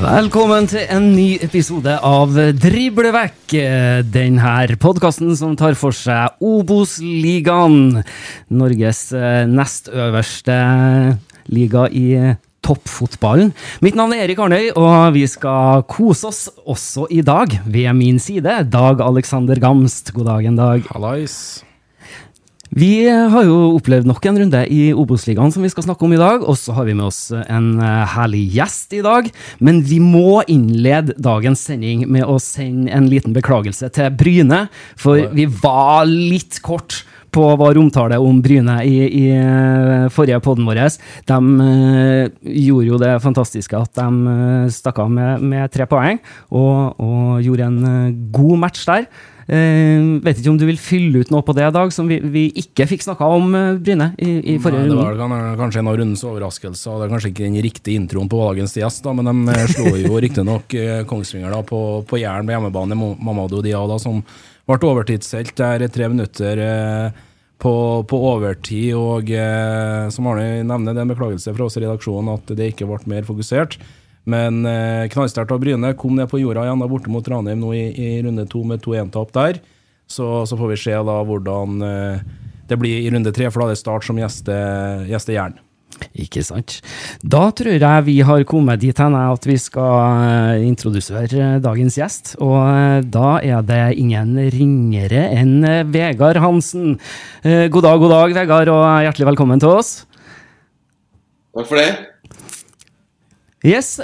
Velkommen til en ny episode av Drible vekk, denne podkasten som tar for seg Obos-ligaen. Norges eh, nest øverste liga i toppfotballen. Mitt navn er Erik Arnøy, og vi skal kose oss også i dag. Ved min side, Dag Alexander Gamst. God dagen, Dag. Hallais. Vi har jo opplevd nok en runde i Obos-ligaen som vi skal snakke om i dag, og så har vi med oss en eh, herlig gjest i dag. Men vi må innlede dagens sending med å sende en liten beklagelse til Bryne, for vi var litt kort på vår omtale om Bryne i, i eh, forrige podden vår. De eh, gjorde jo det fantastiske at de eh, stakk av med, med tre poeng, og, og gjorde en god match der. Uh, vet ikke om du vil fylle ut noe på det, Dag, som vi, vi ikke fikk snakka om uh, Bryne i, i forrige Nei, det var kanskje en av rundens overraskelser. Det er kanskje ikke den riktige introen på dagens gjest, da, men de slår jo riktignok uh, Kongsvinger da, på, på Jæren på hjemmebane, Mamadou Diada, som ble overtidshelt der tre minutter eh, på, på overtid. Og eh, som Arne nevner, det er en beklagelse fra oss i redaksjonen at det ikke ble mer fokusert. Men eh, knallsterkt av Bryne kom ned på jorda igjen da borte mot Ranheim nå i, i runde to med 2-1-tap der. Så, så får vi se da hvordan eh, det blir i runde tre, for da er det Start som gjester gjeste Jæren. Ikke sant. Da tror jeg vi har kommet dit hen at vi skal eh, introdusere dagens gjest. Og eh, da er det ingen ringere enn eh, Vegard Hansen. God dag, god dag, Vegard, og hjertelig velkommen til oss. Takk for det. Yes,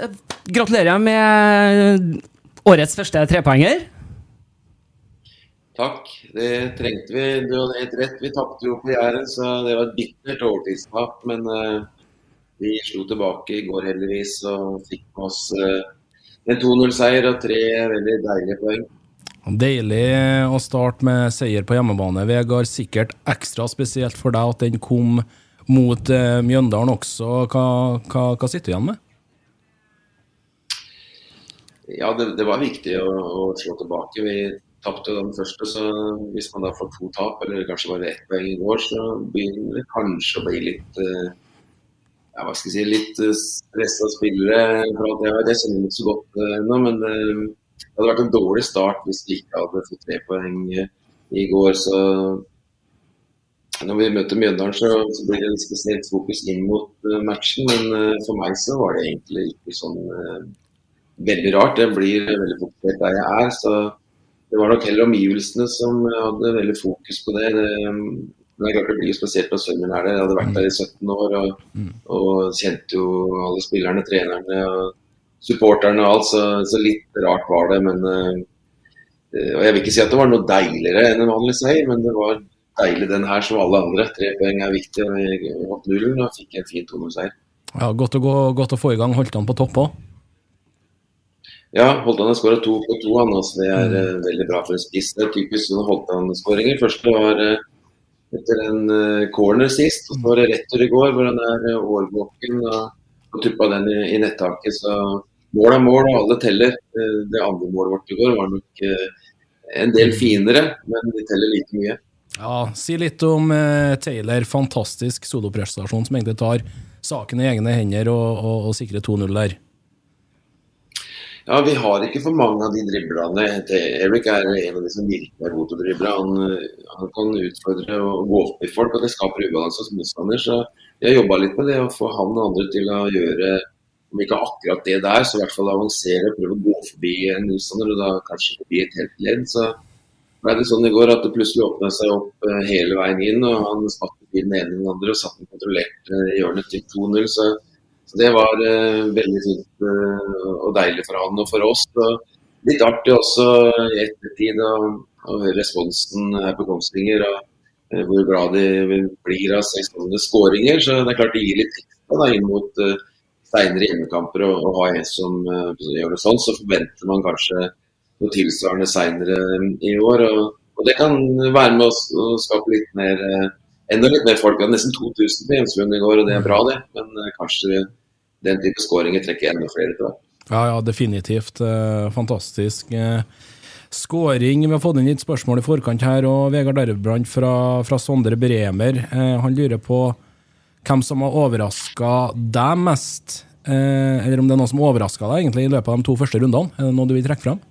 gratulerer med årets første trepoenger. Takk. Det trengte vi. Du hadde helt rett. Vi tapte jo på Jæren, så det var et bittert overtidstap. Men uh, vi slo tilbake i går heldigvis og fikk med oss uh, en 2-0-seier og tre veldig deilige poeng. Deilig å starte med seier på hjemmebane, Vegard. Sikkert ekstra spesielt for deg at den kom mot uh, Mjøndalen også. Hva, hva, hva sitter du igjen med? Ja, det, det var viktig å, å slå tilbake. Vi tapte den første, så hvis man da får to tap, eller kanskje bare ett poeng i går, så begynner det kanskje å bli litt eh, ja, hva skal jeg si, litt eh, stressa spillere. For at jeg, kjenner ikke så godt ennå, men eh, det hadde vært en dårlig start hvis vi ikke hadde fått tre poeng i går. Så når vi møter Mjøndalen, så, så blir det litt spesielt fokus inn mot matchen. Men for meg så var det egentlig ikke sånn veldig rart. Jeg blir veldig fokusert der jeg er. så det var nok heller omgivelsene som hadde veldig fokus på det. det men det er klart det blir spesielt når sønnen er der. Jeg hadde vært der i 17 år og, og kjente jo alle spillerne, trenerne og supporterne og alt, så, så litt rart var det. Men eh, eh, og Jeg vil ikke si at det var noe deiligere enn en vanlig seier, men det var deilig den her som alle andre. Tre poeng er viktig. og Jeg holdt nullen og fikk en fin 2-0-seier. Ja, godt å, gå, godt å få i gang Holdt han på topp òg. Ja, Holtan har skåra to på to. Han også. Det er mm. veldig bra for en spiss. Det er typisk sånne Holtan-skåringer. Første var uh, etter en uh, corner sist, og så var det retur i går hvor han er årvåken og tuppa den i, i nettaket. Så mål er mål, og alle teller. det andre målet vårt i går var nok en del finere, men de teller like mye. Ja, Si litt om Taylor. Fantastisk soloprestasjon som egentlig tar saken i egne hender og, og, og sikrer 2-0 der. Ja, vi har ikke for mange av de driblene. Erik er en av de som virkelig er god til å drible. Han, han, kan utfordre og gå opp i folk, og det skaper ubalanse hos motstander. Så vi har jobba litt med det å få han og andre til å gjøre om ikke akkurat det der, så i hvert fall avansere og prøve å gå forbi en motstander, og da kanskje forbi et helt ledd. Så ble det sånn i går at det plutselig åpna seg opp eh, hele veien inn, og han spatte den ene og den andre og satt den kontrollert i eh, hjørnet til 2-0. så så Det var uh, veldig fint uh, og deilig for han og for oss. Og litt artig også i ettertid å høre responsen her på Kongsvinger. og uh, Hvor glad de blir av seks skåringer. Så det er klart det gir litt ekstra inn mot uh, seinere hjemmekamper. Og ha en som gjør det sånn, så forventer man kanskje noe tilsvarende seinere i år. Og, og, det kan være med å, skape litt mer enda litt mer folk. Vi hadde nesten 2000 på Hjemsund i går, og det er bra, det. Men uh, kanskje den type skåringer trekker enda flere til hvert. Ja, ja, definitivt. Uh, fantastisk. Uh, Skåring. Vi har fått inn litt spørsmål i forkant her. og Vegard Dervbrand fra, fra Sondre Bremer han lurer på hvem som har overraska deg mest. eller om det er noe som overraska deg egentlig i løpet av de to første rundene. Er det noe du vil trekke fram?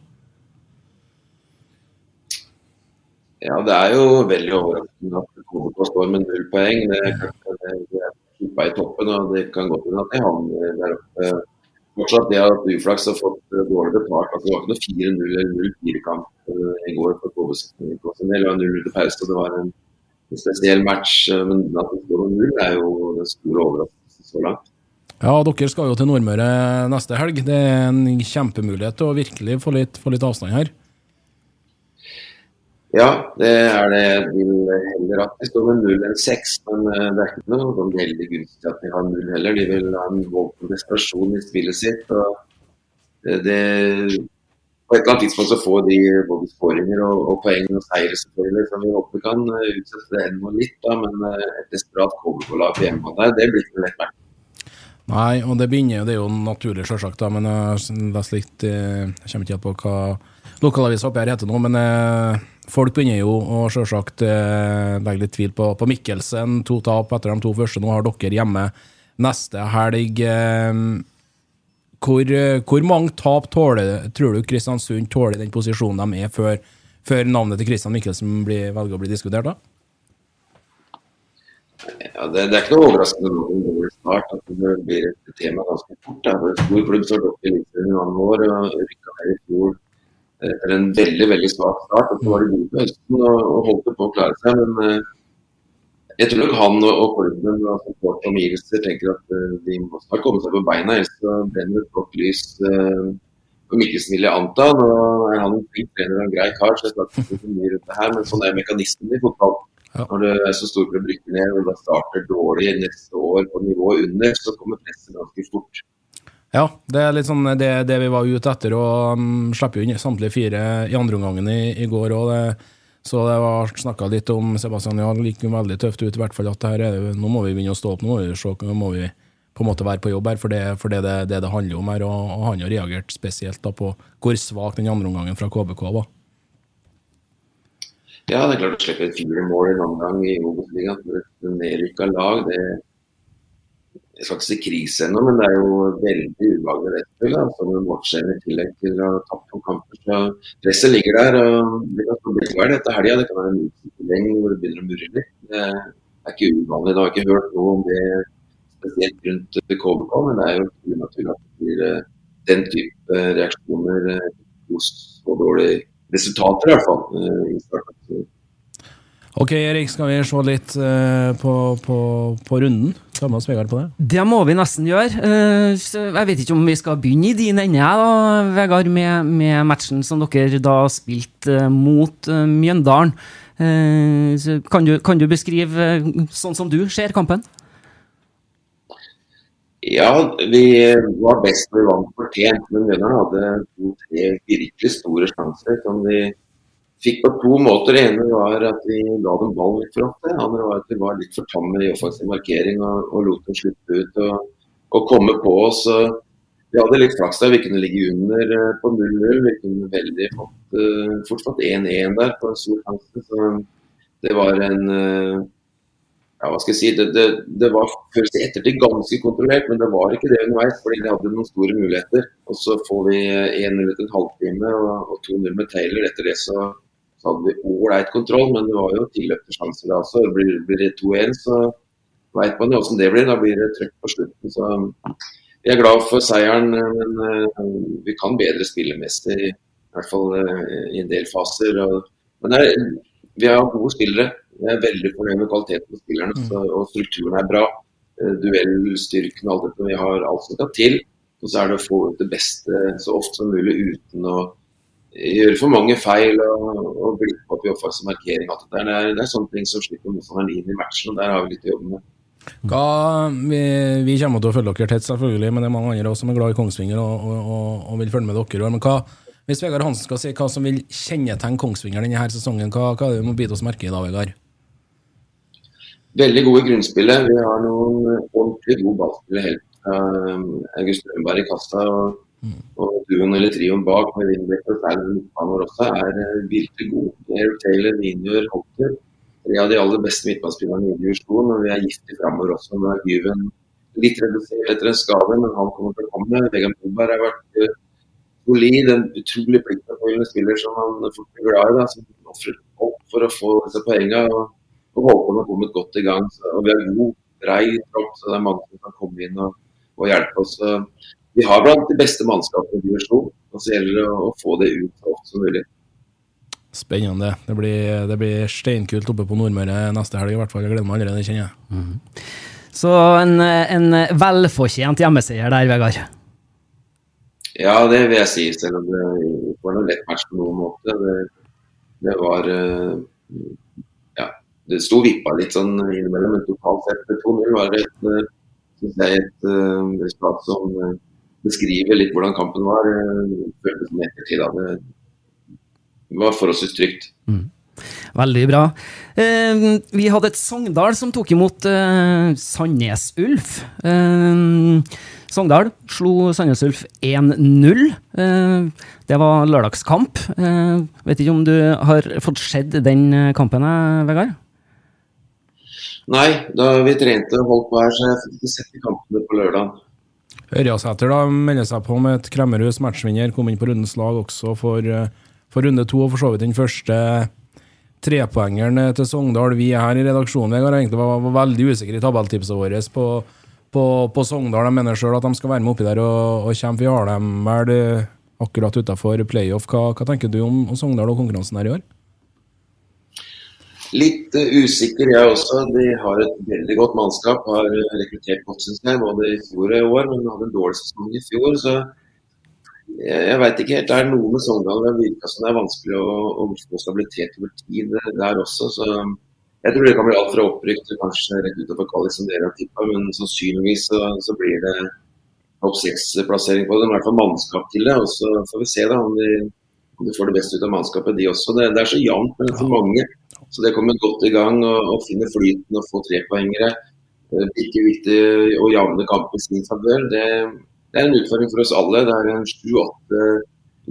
Ja, det er jo veldig overraskende at KBK står med null poeng. Det er kuppa i toppen, og det kan godt hende at de havner der oppe. Fortsatt det at uflaks har fått dårlig betalt. Altså, det var ikke noe 4-0 eller 0-4-kamp uh, eh, i går for KBK. Det var 0 til pause, og det var en, spesiell match. Uh, men at det står 0 er jo den store overraskelsen så langt. Ja, dere skal jo til Nordmøre neste helg. Det er en kjempemulighet til å virkelig få litt, få litt avstand her. Ja, det er det. Jeg vil heller at de står med null enn seks. Men eh, det er ikke noe sånn veldig gunstig at de har null heller. De vil ha en voldsom desperasjon i spillet sitt. og det, På et eller annet tidspunkt så får de både skåringer og, og, poeng og seire, selvfølgelig. Så vi håper kan eh, utsette det ennå litt. da, Men eh, et desperat coverbolag på hjemmebane der, det blir ikke lett merke. Nei, og det begynner, jo, det er jo naturlig, selvsagt, da, men jeg leste litt Jeg kommer ikke helt på hva lokalavisa oppe her heter nå, men Folk begynner jo å selvsagt eh, legge litt tvil på, på, Mikkelsen. To tap etter de to første. Nå har dere hjemme neste helg. Eh, hvor, hvor, mange tap tåler, tror du Kristiansund tåler den posisjonen de er, før, før navnet til Kristian Mikkelsen blir, velger å bli diskutert? da? Ja, det, det, er ikke noe overraskende når snart at det blir et tema ganske fort. Det er en stor klubb som har gått i mange år rykka ned i fjor etter en veldig veldig svak start. og Så var de gode på høsten og, og holdt på å klare seg. Men uh, jeg tror nok han og, og klubben og support omgivelser tenker at uh, de må snart komme seg på beina, ellers så brenner det et blått lys. Uh, og Mikkelsen vil jeg anta. Nå er han en flink trener og en grei kar, så jeg skal ikke så mye rundt det her, men sånn er mekanismen i fotball. Ja. Når det er så stor å rykker ned og da starter dårlig neste år på nivået under, så kommer presset ganske fort. Ja, det er litt sånn det, det vi var ute etter, og um, slipper jo inn samtlige fire i andre omgangen i, i går òg. Så det var snakka litt om Sebastian ja, det gikk veldig tøft ut, i hvert fall at her er, nå må vi begynne å stå opp, nå må vi se, nå må vi på en måte være på jobb her, for det er det, det, det, det handler om her. Og, og han har reagert spesielt da på hvor svak den andre omgangen fra KBK var. Ja, det er klart å slippe fire mål i en omgang i Obos-ligaen for et nedrykka lag. det jeg skal ikke si krise ennå, men det er jo veldig ubehagelig rettspill. Som en matchserie i tillegg til å ha tapt noen kamper. Så presset ligger der. og Det kan bli klart etter helga. Det kan være en utsikring hvor det begynner å murre litt. Det er ikke uvanlig. Det har ikke hørt noe om det spesielt rundt KBK, men det er jo unaturlig at det blir eh, den type reaksjoner eh, hos så dårlige resultater, i hvert fall. Eh, i starten. Ok, Erik, skal vi se litt på, på, på runden? Ta med oss Vegard på det. Det må vi nesten gjøre. Eh, så Jeg vet ikke om vi skal begynne i din ende, da, Vegard, med, med matchen som dere da spilte eh, mot eh, Mjøndalen. Eh, så Kan du, kan du beskrive eh, sånn som du ser kampen? Ja, vi var best når vi vant fortjent, men Mjøndalen hadde to-tre virkelig store sjanser som vi fikk på to måter. Det ene var at vi ga dem ball litt for ofte. Det andre var at vi var litt for tamme i offensiv markering og, og lot dem slippe ut og, og komme på oss. Vi hadde litt flaks der. Vi kunne ligge under eh, på 0-0. Vi kunne veldig fått, uh, fort fått 1-1 der på en stor sjanse. Så det var en uh, ja, hva skal jeg si, det, det, det var føles i ettertid ganske kontrollert, men det var ikke det underveis. fordi de hadde noen store muligheter. Og så får vi 1-0 etter en halvtime og, og 2-0 med Taylor. Etter det så hadde vi ålreit kontroll, men det var jo tilløp til sjanser da også. Blir, blir det 2-1, så veit man jo åssen det blir. Da blir det trøkk på slutten. Så vi er glad for seieren, men uh, vi kan bedre spillemester. I hvert fall uh, i en del faser. Og, men er, vi har gode spillere. Jeg er veldig fornøyd med kvaliteten på spillerne, så, og strukturen er bra. Eh, Duellstyrken og alt dette. Vi har alt som skal til. Og så er det å få ut det beste så ofte som mulig uten å gjøre for mange feil og, og glippe opp i offensiv markering. Det, er, det er sånne ting som slipper motstanderen inn i matchen, og der har vi litt å jobbe med. Hva, vi, vi kommer til å følge dere tett, selvfølgelig, men det er mange andre også som er glad i Kongsvinger og, og, og, vil følge med dere. Men hva, hvis Vegard Hansen skal si hva som vil kjennetegne Kongsvinger denne her sesongen, hva, hva er det vi må bite oss merke i da, Vegard? Veldig gode grunnspillet. Vi har noen ordentlig gode ballspillere helt fra um, August Rønberg i kassa. Og, Og duoen eller trioen bak med Winbeck og særlig midtbanen også er eh, virkelig god. Eric Taylor, Ninjor, Holter. Tre av de aller beste midtbanespillerne i divisjonen. Og vi er giftige framover også. Nå er Gyven litt redusert etter en skade, men han kommer til å komme. Vegard Moberg har vært uh, solid. En utrolig pliktoppfyllende spiller som han fort blir glad i. Da, som ofrer opp for å få disse poengene. Og, og Håkon har kommet godt i gang. Så, og vi har god, brei tropp, så det er mange som kan komme inn og, og hjelpe oss. Vi har blant de beste mannskapene i divisjonen. Og så gjelder det å, få det ut så ofte som mulig. Spennende. Det blir, det blir steinkult oppe på Nordmøre neste helg, i hvert fall. Jeg gleder meg allerede, kjenner jeg. Så en, en velfortjent hjemmeseier der, Vegard. Ja, det vil jeg si, selv om det ikke var noen lett match på noen måte. Det, det var eh, Ja, det sto vippa litt sånn innimellom, men totalt sett 2-0 var det et, eh, synes jeg, et eh, resultat som beskriver litt hvordan kampen var. eh, Føltes som ettertid da. Det var forholdsvis trygt. Veldig bra. Eh, vi hadde et Sogndal som tok imot eh, Sandnes Ulf. Eh, Sogndal slo Sandnes Ulf 1-0. Eh, det var lørdagskamp. Eh, vet ikke om du har fått sett den kampen, Vegard? Nei, da vi trente og holdt på her, så jeg fikk ikke sett de kampene på lørdag. Ørjasæter da melder seg på med et Kremmerhus matchvinner. Kom inn på rundens lag også for, eh, for runde to, og for så vidt den første trepoengeren eh, til Sogndal. Vi her i redaksjonen Vegard, egentlig var, var veldig usikre i tabelltipset vårt på, på, på Sogndal. De mener sjøl at de skal være med oppi der og, og kjempe. Vi har dem vel eh, akkurat utafor playoff. Hva, hva tenker du om, om Sogndal og konkurransen her i år? Litt eh, usikker jeg også. De har et veldig godt mannskap. Har eh, rekruttert godt, syns jeg, både i fjor og i år. Men hadde en dårlig sesong i fjor. Så jeg, jeg veit ikke helt. Det er noe med Sogndal det virker som det er vanskelig å, å få stabilitet over tid der også. Så jeg tror det kan bli alt fra opprykk til kanskje rett utover kvalik som dere har tippa. Men sannsynligvis så, så blir det topp seks-plassering på det. I hvert fall mannskap til det. Og så får vi se da om de, om de får det beste ut av mannskapet, de også. Det, det er så jevnt mellom for mange. Så det kommer godt i gang og, og finner flyten og få trepoengere. Eh, Ikke viktig å javne kampen sin favør. Det, det er en utfordring for oss alle. Det er en sju-åtte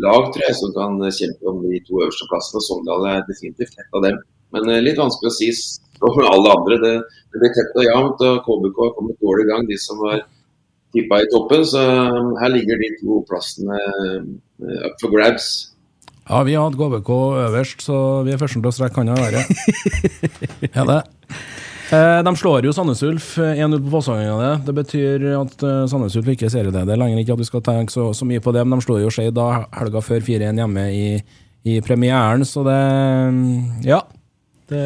lag tror jeg, som kan kjempe om de to øverste plassene. og Sogndal er definitivt et av dem. Men eh, litt vanskelig å si for alle andre. Det, det blir tett og jevnt. og KBK har kommet dårlig i gang, de som var tippa i toppen. Så eh, her ligger de to plassene up for grabs. Ja, vi har hatt KBK øverst, så vi er første til å strekke handa i været. Ja, det. Eh, de slår jo Sandnes Ulf 1-0 på Fossvangen. Det. det betyr at eh, Sandnes Ulf ikke er serieleder lenger. Ikke at vi skal tenke så, så mye på det, men de slår jo Skeid helga før 4-1 hjemme i, i premieren, så det Ja. Det,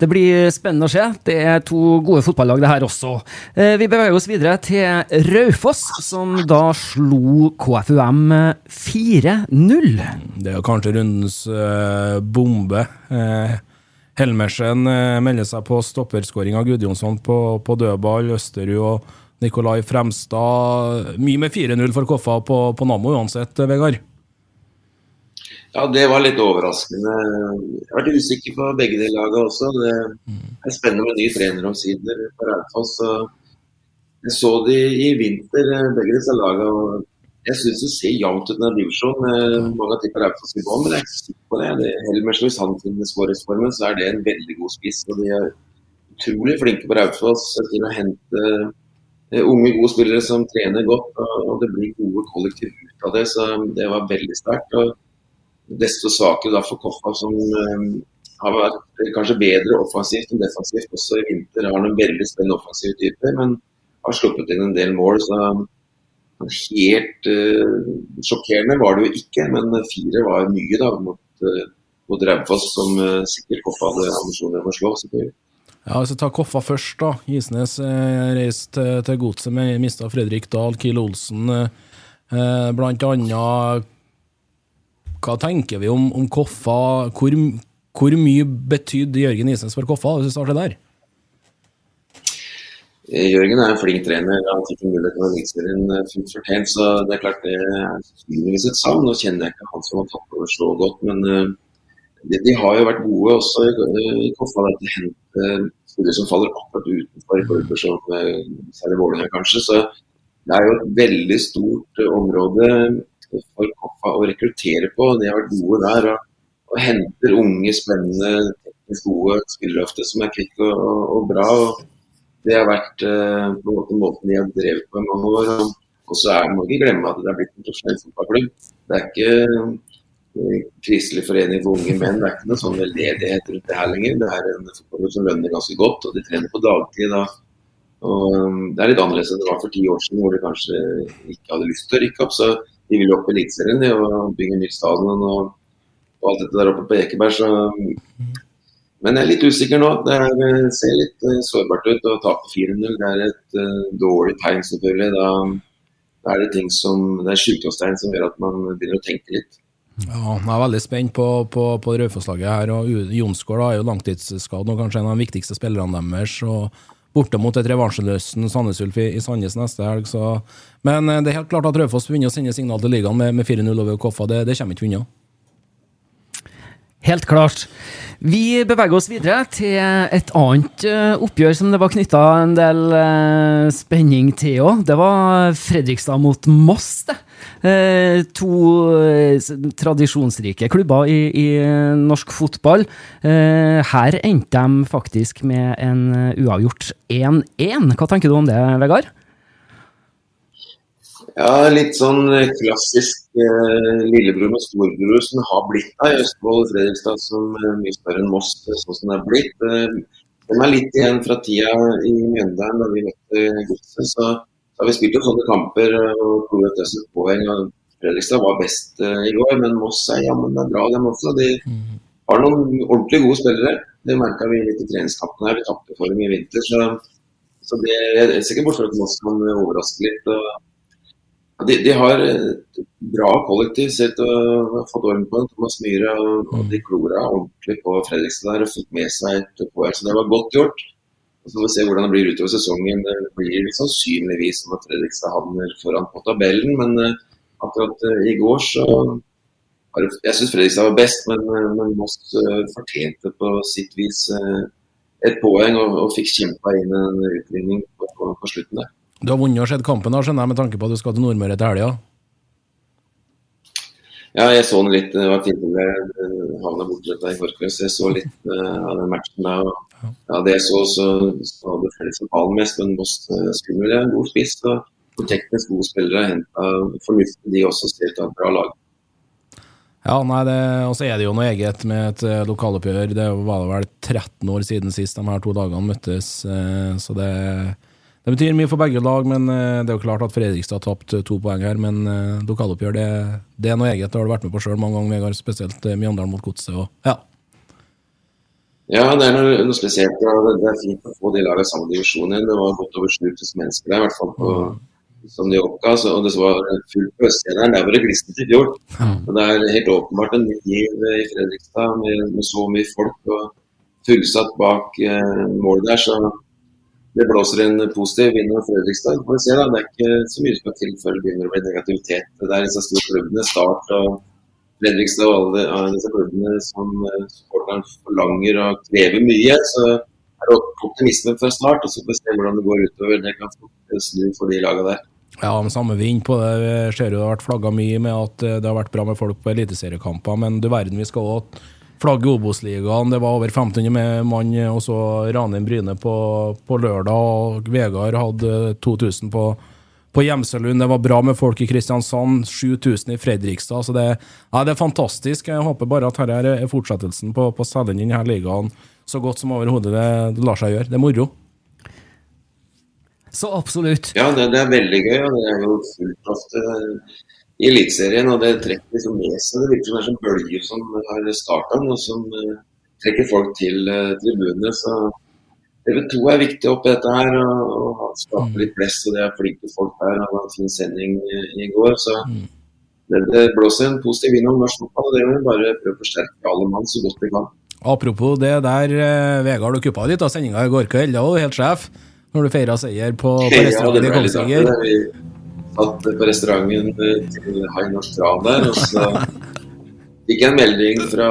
Det blir spennende å se. Det er to gode fotballag, det her også. Eh, vi beveger oss videre til Raufoss, som da slo KFUM 4-0. Det er jo kanskje rundens uh, bombe. Uh, Helmersen melder seg på stopperskåring av Gudjonsson på, på dødball. Østerud og Nikolai Fremstad. Mye med 4-0 for Koffa på, på Nammo uansett, Vegard? Ja, det var litt overraskende. Jeg har vært usikker på begge de lagene også. Det er spennende med ny trener omsider på Raufoss. Jeg så de i vinter, begge disse lagene. Jeg syns det ser jevnt ut i divisjonen. Mange tipper Raufoss i bånn, men jeg er ikke sikker på det. det Helmers, hvis han finner skåringsformen, så er det en veldig god spiss. og De er utrolig flinke på Raufoss til å hente eh, unge, gode spillere som trener godt. og Det blir gode kollektiv ut av det, så det var veldig sterkt desto svakere for Koffa, som um, har vært kanskje bedre offensivt enn defensivt også i vinter. Har noen veldig spennende offensiv typer, men har sluppet inn en del mål. så Helt uh, sjokkerende var det jo ikke, men fire var mye da, mot, uh, mot Raufoss, som uh, sikkert Koffa hadde ambisjoner om å slå. Ja, Hvis vi tar Koffa først, da. Isnes eh, reiste til, til Godset, mista Fredrik Dahl, Kiel Olsen. Eh, blant annet hva tenker vi om, om Koffa? Hvor, hvor, mye betydde Jørgen Isnes for Koffa, hvis vi starter der? Eh, Jørgen er en flink trener. Han fikk en mulighet til å Eliteserien en fullt fortjent. Så det er klart det er sannsynligvis et savn. Nå kjenner jeg ikke han som har tatt over så godt, men uh, de, de, har jo vært gode også i Koffa til å hente spillere som faller akkurat utenfor klubber som særlig Vålerenga kanskje. Så det er jo et veldig stort område for Koffa å rekruttere på. De har vært gode der. Og, og henter unge, spennende, gode spillere ofte som er kvikke og, og, og, bra. og Det har vært uh, på en måte måten de har drevet på i mange år. Og, så må ikke glemme at det har blitt en profesjonell fotballklubb. Det er ikke uh, Kristelig forening for unge menn. Det er ikke noe sånn veldedighet rundt det her lenger. Det er en fotballklubb som lønner ganske godt, og de trener på dagtid. da og um, Det er litt annerledes enn det var for ti år siden, hvor de kanskje ikke hadde lyst til å rykke opp. Så jo opp Eliteserien og bygge ny stadion og, og, alt dette der oppe på Ekeberg. Så, men jeg er litt usikker nå. Det er, ser litt uh, sårbart ut å tape 4-0. Det er et uh, dårlig tegn, selvfølgelig. Da, da, er det ting som, det er sykdomstegn som gjør at man begynner å tenke litt. Ja, Jeg er veldig spent på, på, på Raufoss-laget her. og Jonsgaard er jo langtidsskadd og kanskje en av de viktigste spillerne deres. og borte mot et revansjeløsen Sandnes Ulf i, i Sandnes neste helg. Så. Men eh, det er helt klart at Raufoss begynner å sende signal til ligaen med, med 4-0 over Koffa. Det, det kommer ikke unna. Helt klart. Vi beveger oss videre til et annet uh, oppgjør som det var knytta en del uh, spenning til òg. Det var Fredrikstad mot Moss. det. Uh, to tradisjonsrike klubber i, i norsk fotball. her endte de faktisk med en uavgjort 1-1. Hva tenker du om det, Vegard? Ja, litt sånn eh, klassisk eh, lillebror med storebror som har blitt i Østfold og Fredrikstad, som er eh, mye større enn Moss, eh, sånn som det er blitt. Eh, den er litt igjen fra tida i Mjøndalen da vi møtte Godset. Så, har vi spilt jo sånne kamper og ploget oss et poeng. og Fredrikstad var best eh, i går, men Moss er jammen bra, dem også. De har noen ordentlig gode spillere. Det merka vi litt i treningskampen her. Vi tapte for dem i vinter. Så, så det, jeg ser ikke bort fra at Moss kan overraske litt. og de, de, har et bra kollektiv. Sett og fått orden på Thomas Myhre og, og de klora ordentlig på Fredrikstad der og fikk med seg et poeng. Så det var godt gjort. Og Så får vi se hvordan det blir utover sesongen. Det blir sannsynligvis som at Fredrikstad havner foran på tabellen, men uh, akkurat i går så Jeg syns Fredrikstad var best, men, men Moss fortjente på sitt vis et poeng og, og fikk kjempa inn en utligning på, på, på slutten der. Du har vunnet og sett kampen, skjønner jeg, med tanke på at du skal til Nordmøre til helga? Ja, jeg så den litt. Det var tidligere havna borte i går kveld, så jeg så litt uh, av den matchen der. Og, ja, det jeg så, så, så hadde Fredrikstad ballen mest, men Moss uh, skummel. En god spiss og teknisk gode spillere. Henta fornuftig, de også. Stilt av et bra lag. Ja, nei, Og så er det jo noe eget med et uh, lokaloppgjør. Det var vel 13 år siden sist de her to dagene møttes. Uh, så det det betyr mye for begge lag, men eh, det er jo klart at Fredrikstad har tapt to poeng her. Men lokaloppgjør, det, det, er noe eget. Det har du vært med på sjøl mange ganger, Vegard. Spesielt Mjøndalen mot Godset. Ja. Ja, det er noe, noe spesielt. Ja, det, det er fint å få de lagene samme divisjon. Det var godt over 7000 mennesker der, i hvert fall på, som de oppga. Så, og det var fullt på Østgjeneren. Der var det glissent i fjor. Og det er helt åpenbart en ny giv i Fredrikstad med, med, så mye folk og fullsatt bak eh, målet der. Så det blåser en positiv vind over Fredrikstad. Får vi se, da. Det er ikke så mye som skal til før det begynner å bli negativitet. Det er disse store klubbene, Start og Fredrikstad og alle, disse klubbene som uh, supporteren forlanger og krever mye. Så er det optimisme fra start, og så får vi se hvordan det går utover. Det kan snu for de lagene der. Ja, med samme vi på det. Vi ser jo det har vært flagga mye med at eh, det har vært bra med folk på eliteseriekamper, men du verden, vi skal òg flagge Obos-ligaen. Det var over 1500 mann, og så Ranheim Bryne på, på, lørdag, og Vegard hadde 2000 på på Gjemselund. Det var bra med folk i Kristiansand. 7000 i Fredrikstad. Så det, ja, det, er fantastisk. Jeg håper bare at dette er fortsettelsen på, på å selge inn denne ligaen så godt som overhodet det, det lar seg gjøre. Det er moro. Så absolutt. Ja, det, det, er veldig gøy. og Det er jo fullt ofte i Eliteserien. Og det trekker liksom med seg. Det virker som det er som har starta, og som uh, trekker folk til uh, tribunene. Så TV 2 er viktig oppi dette her, og, og skape mm. litt press. og Det er flinke folk her. Han hadde en fin sending i, i går. så mm. det, det, blåser en positiv vind om norsk fotball. Det må vi bare prøve å forsterke alle mann så godt vi kan. Apropos det der, eh, Vegard, du kuppa litt av sendinga i går kveld. Da var du helt sjef når du feira seier på, på restauranten i Kongsvinger. Vi satt på restauranten til Hai Tran der, og så fikk jeg en melding fra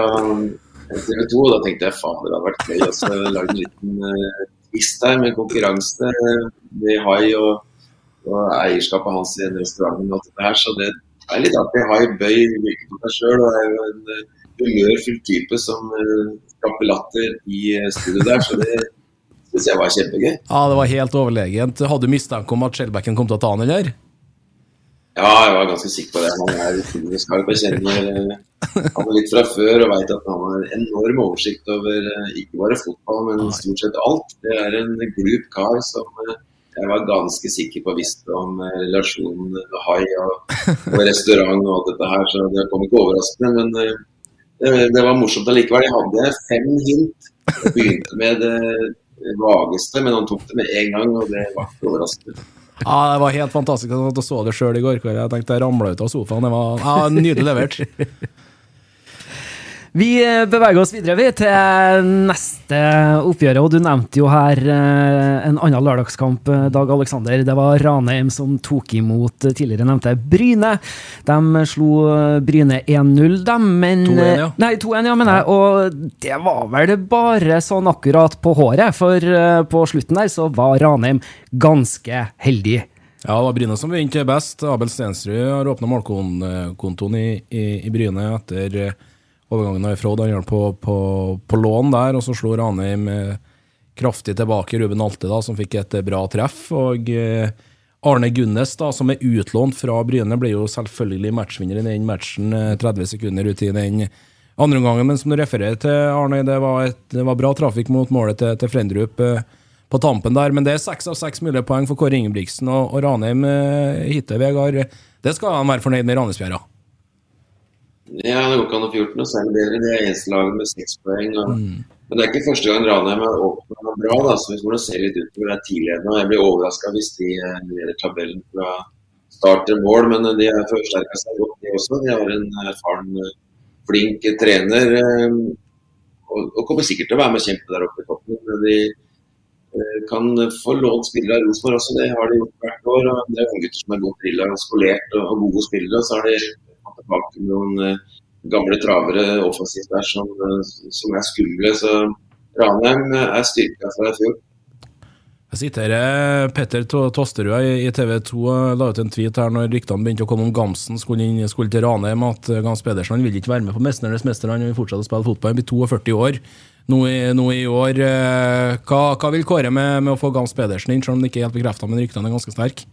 TV 2. Og da tenkte jeg fader, det hadde vært gøy å lage en liten uh, twist her med konkurranse med Hai og, og eierskapet hans i en restaurant. Og alt det her, så det er litt artig. Hai bøy virker på seg sjøl og er jo en uh, humørfull type som skaper latter i studio der. så det synes jeg var kjempegøy. Ja, Det var helt overlegent. Hadde du mistanke om at Skjelbekken kom til å ta han, eller? Ja, jeg var ganske sikker på det. Han er skarp. Jeg kjenner eh, han litt fra før og veit at han har enorm oversikt over eh, ikke bare fotball, men stort sett alt. Det er en glup kar som eh, jeg var ganske sikker på visste om relasjonen med hai og, og, restaurant og alt dette her, så det kom ikke overraskende. Men det, det var morsomt allikevel. Jeg hadde fem hint. Jeg begynte med det vageste, men han tok det med en gang, og det var ikke overraskende. Ja, Det var helt fantastisk. Jeg så det sjøl i går kveld. Jeg tenkte jeg ramla ut av sofaen. Det var ja, nydelig levert. Vi eh, beveger oss videre vi, til neste oppgjøret. og Du nevnte jo her eh, en annen lørdagskamp, eh, Dag Aleksander. Det var Ranheim som tok imot tidligere nevnte Bryne. De slo Bryne 1-0, dem, men 2-1, ja. Nei, 2-1, ja, mener jeg. Og det var vel bare sånn akkurat på håret, for på slutten der så var Ranheim ganske heldig. Ja, det var Bryne som vant best. Abel Stensrud har åpna målkontoen i, i, i Bryne etter overgangen av Frode. Han gjør på, på, på, lån der, og så slo Ranheim eh, kraftig tilbake Ruben Alte, da, som fikk et bra treff. og eh, Arne Gunnes, da, som er utlånt fra Bryne, ble jo selvfølgelig matchvinner i den matchen 30 eh, sekunder ut i den andre omgangen. Men som du refererer til, Arne, det var, et, det var bra trafikk mot målet til, til Frendrup på tampen der. Men det er seks av seks mulige poeng for Kåre Ingebrigtsen og, og Ranheim hittil, Vegard. Det skal han være fornøyd med, Ranheimsfjæra? Ja, det går ikke an å få gjort noe særlig bedre. Det er eneste laget med seks poeng. Og, mm. Men det er ikke første gang Ranheim har åpna bra. da, så Vi må se litt utover det tidligere. Jeg blir overraska hvis de eh, leder tabellen fra start til mål, men de har forsterka seg godt, de også. De har en erfaren, eh, flink trener. Eh, og, og kommer sikkert til å være med og kjempe der oppe i toppen. De kan få lånt spillere av Rosenborg også, det har de gjort hvert år. og Det er gutter som er godt drilla og skolert og gode spillere. og så har de tilbake noen eh, gamle travere offensivt der som, eh, som er skumle. Så Ranheim er styrka fra i fjor. Jeg sitter Petter Tosterud i TV 2 la ut en tweet her når ryktene begynte å komme om Gamsen skulle, inn, skulle til Ranheim, at Gams Pedersen vil ikke være med på 'Mesternes mester'. Han vil fortsette å spille fotball. Han blir 42 år nå i, nå i år. Eh, hva, hva, vil Kåre med, med å få Gams Pedersen inn, selv om det ikke er helt bekrefta, men ryktene er ganske sterke?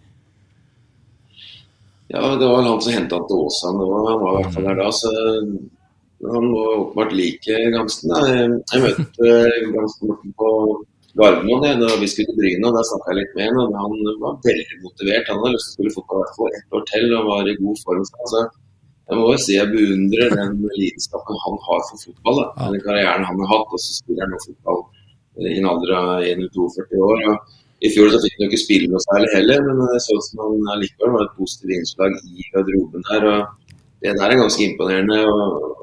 Ja, det var han som henta han til Åsane òg. Han var i hvert fall der da. så Han må åpenbart like Gamsten. Jeg møtte eh, Gamsten Morten på Gardermoen da vi skulle til Bryne. og Der snakka jeg litt med ham. Han var veldig motivert. Han hadde lyst til å spille fotball i hvert fall ett år til og var i god form. Altså, jeg må jo si jeg beundrer den lidenskapen han har for fotball. Da. Den karrieren han har hatt, og så spiller han nå fotball i en alder av 41-42 år. Og I fjor så fikk han jo ikke spille noe særlig heller, men det så ut som han likevel var et positivt innslag i garderoben her. og Det der er ganske imponerende.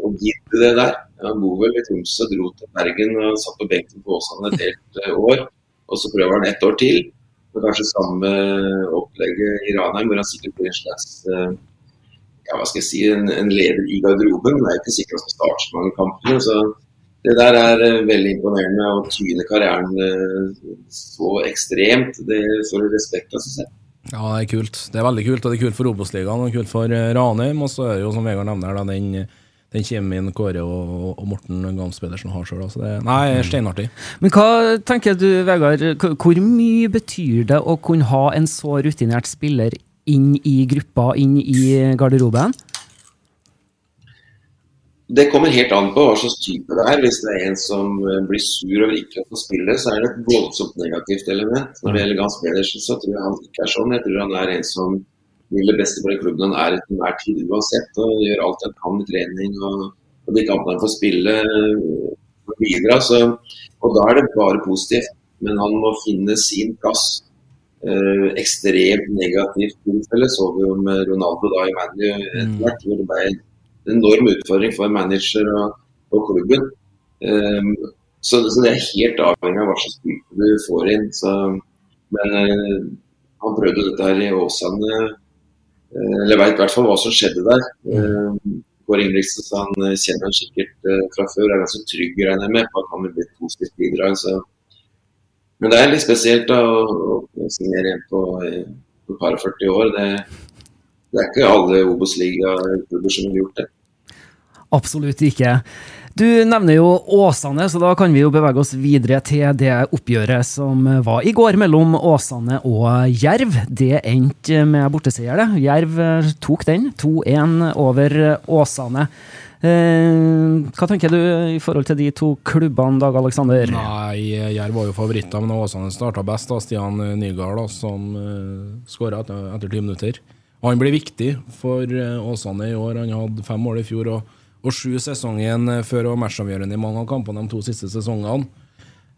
å gi til det der. Han bor vel i Tromsø, dro til Bergen og satt på benken på Åsane et helt eh, år. Og så prøver han ett år til. med kanskje samme opplegget i Ranheim, hvor han sikkert blir en slags eh, ja, hva skal jeg si, en, en leder i garderoben. Det er ikke sikkert han skal starte så mange kamper. Så det der er eh, veldig imponerende. Å tyne karrieren eh, så ekstremt, det får du respekt av, syns jeg. Ja, det er kult. Det er veldig kult, og det er kult for Obos-ligaen og kult for eh, Ranheim. Og så er det jo, som Vegard nevner, da, den, den kommer inn Kåre og, og Morten Gams Pedersen har sjøl. Nei, steinartig. Men hva tenker du, Vegard, hvor mye betyr det å kunne ha en så rutinert spiller inn i gruppa, inn i garderoben? Det kommer helt an på hva slags type det er. Hvis det er en som eh, blir sur over ikke å få spille, så er det et voldsomt negativt element. Når det gjelder Gans Pedersen, så tror jeg han ikke er sånn. Jeg tror han er en som vil det beste for den klubben han er til enhver tid uansett. Og gjør alt han kan i trening. Og, og de kampene han får spille, og får bidra. Så, og da er det bare positivt. Men han må finne sin plass. Eh, ekstremt negativt tilfelle så vi jo med Ronaldo da i ManU etter hvert. hvor det ble en enorm utfordring for manager og, og klubben. Um, så, så det er helt avhengig av hva slags type du får inn. Så, men uh, han prøvde dette her i Åsane, uh, eller veit i hvert fall hva som skjedde der. Um, Kåre Ingebrigtsen sa han kjenner han sikkert uh, fra før, er ganske trygg regner med på at han vil bli et positivt bidrag. Så. Men det er litt spesielt da, å, å signere en på et par og 40 år. Det, det er ikke alle Obos-ligaklubber som har gjort det. Absolutt ikke. Du nevner jo Åsane, så da kan vi jo bevege oss videre til det oppgjøret som var i går mellom Åsane og Jerv. Det endte med borteseier, det. Jerv eh, tok den. 2-1 over Åsane. Eh, hva tenker du i forhold til de to klubbene, Dag Aleksander? Nei, Jerv var jo favoritter, men Åsane starta best. da, Stian Nygaard da, som uh, skåra etter, ti minutter. Han blir viktig for eh, Åsane i år. Han hadde fem mål i fjor og, og sju sesongen eh, før og matchavgjørende i mange av kampene de to siste sesongene.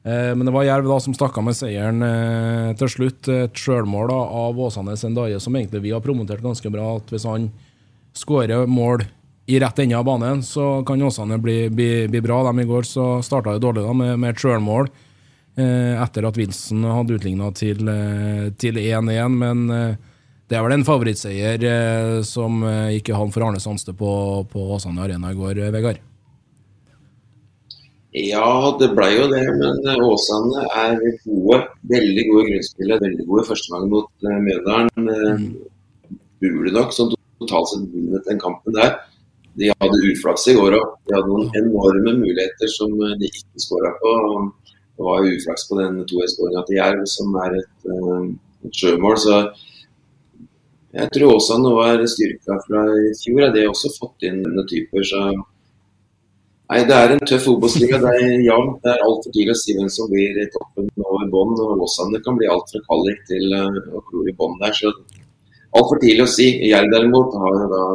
Eh, men det var Jerv da som stakk av med seieren eh, til slutt. Et sjølmål av Åsane Sendaje, som egentlig vi har promotert ganske bra. at Hvis han skårer mål i rett ende av banen, så kan Åsane bli, bli, bli bra. De i går så starta jo dårlig da med, med et sjølmål etter at Wilson hadde utligna til til 1-1. Men det er vel en favorittseier eh, som eh, i han for Arne Sandstø på, på Åsane Arena i går, eh, Vegard. Ja, det ble jo det, men Åsane er gode. Veldig gode grunnspillere. Veldig gode første gang mot Mjøndalen. Uh, burde nok sånn totalt sett vunnet den kampen der. De hadde uflaks i går òg. De hadde noen enorme muligheter som de ikke skåra på. Det var jo uflaks på den 2-1-skåringa til Jerv, som er et, et sjømål. Så jeg tror Åsane var styrka fra i fjor. Det de har også fått inn denne typer. så Nei, Det er en tøff Obos-liga. Det er jevnt. Det er altfor tidlig å si hvem som blir i toppen og i bånn. og Åsane kan bli alt fra kvalik til å klore i bånn der. så Altfor tidlig å si. Jeg derimot har da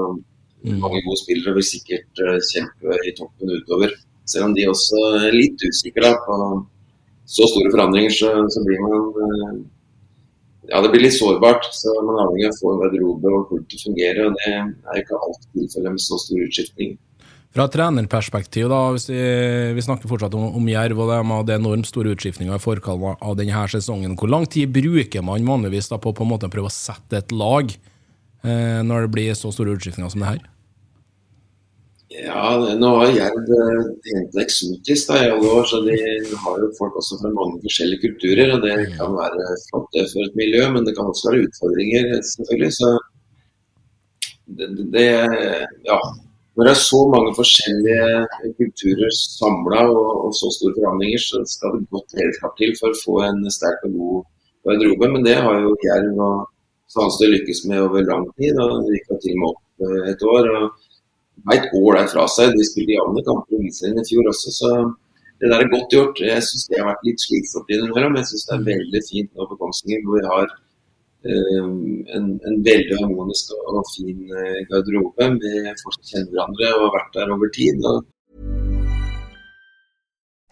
mange gode spillere og vil sikkert uh, kjempe i toppen utover. Selv om de også er litt usikre på så store forandringer, så, så blir man uh, ja, det blir litt sårbart. så Man er avhengig av å få en garderobe og hvordan det fungerer. og Det er ikke alltid tilfellet med så stor utskiftning. Fra trenerperspektiv, da, hvis vi, vi snakker fortsatt om, om Jerv og det med det enormt store utskiftninger i forkant av denne sesongen. Hvor lang tid bruker man vanligvis da på, på å prøve å sette et lag eh, når det blir så store utskiftninger som det her? Ja, nå har Jerv helt eksotisk da, i alle år, så de har jo folk også fra mange forskjellige kulturer. og Det kan være flott det for et miljø, men det kan også være utfordringer, selvfølgelig. så det, det, ja, Når det er så mange forskjellige kulturer samla og, og, så store forandringer, så skal det godt lederskap til for å få en sterk og god garderobe. Men det har jo Jerv og Sandstø lykkes med over lang tid. og De gikk til og med opp eh, et år. og veit ålreit fra seg. De spilte jevne kamper i Eliteserien i fjor også, så det der er godt gjort. Jeg syns det har vært litt slitsomt innimellom, jeg syns det er veldig fint nå på Kongsvinger hvor vi har eh, en, en veldig harmonisk og fin eh, garderobe Vi fortsatt kjenner hverandre og har vært der over tid. Og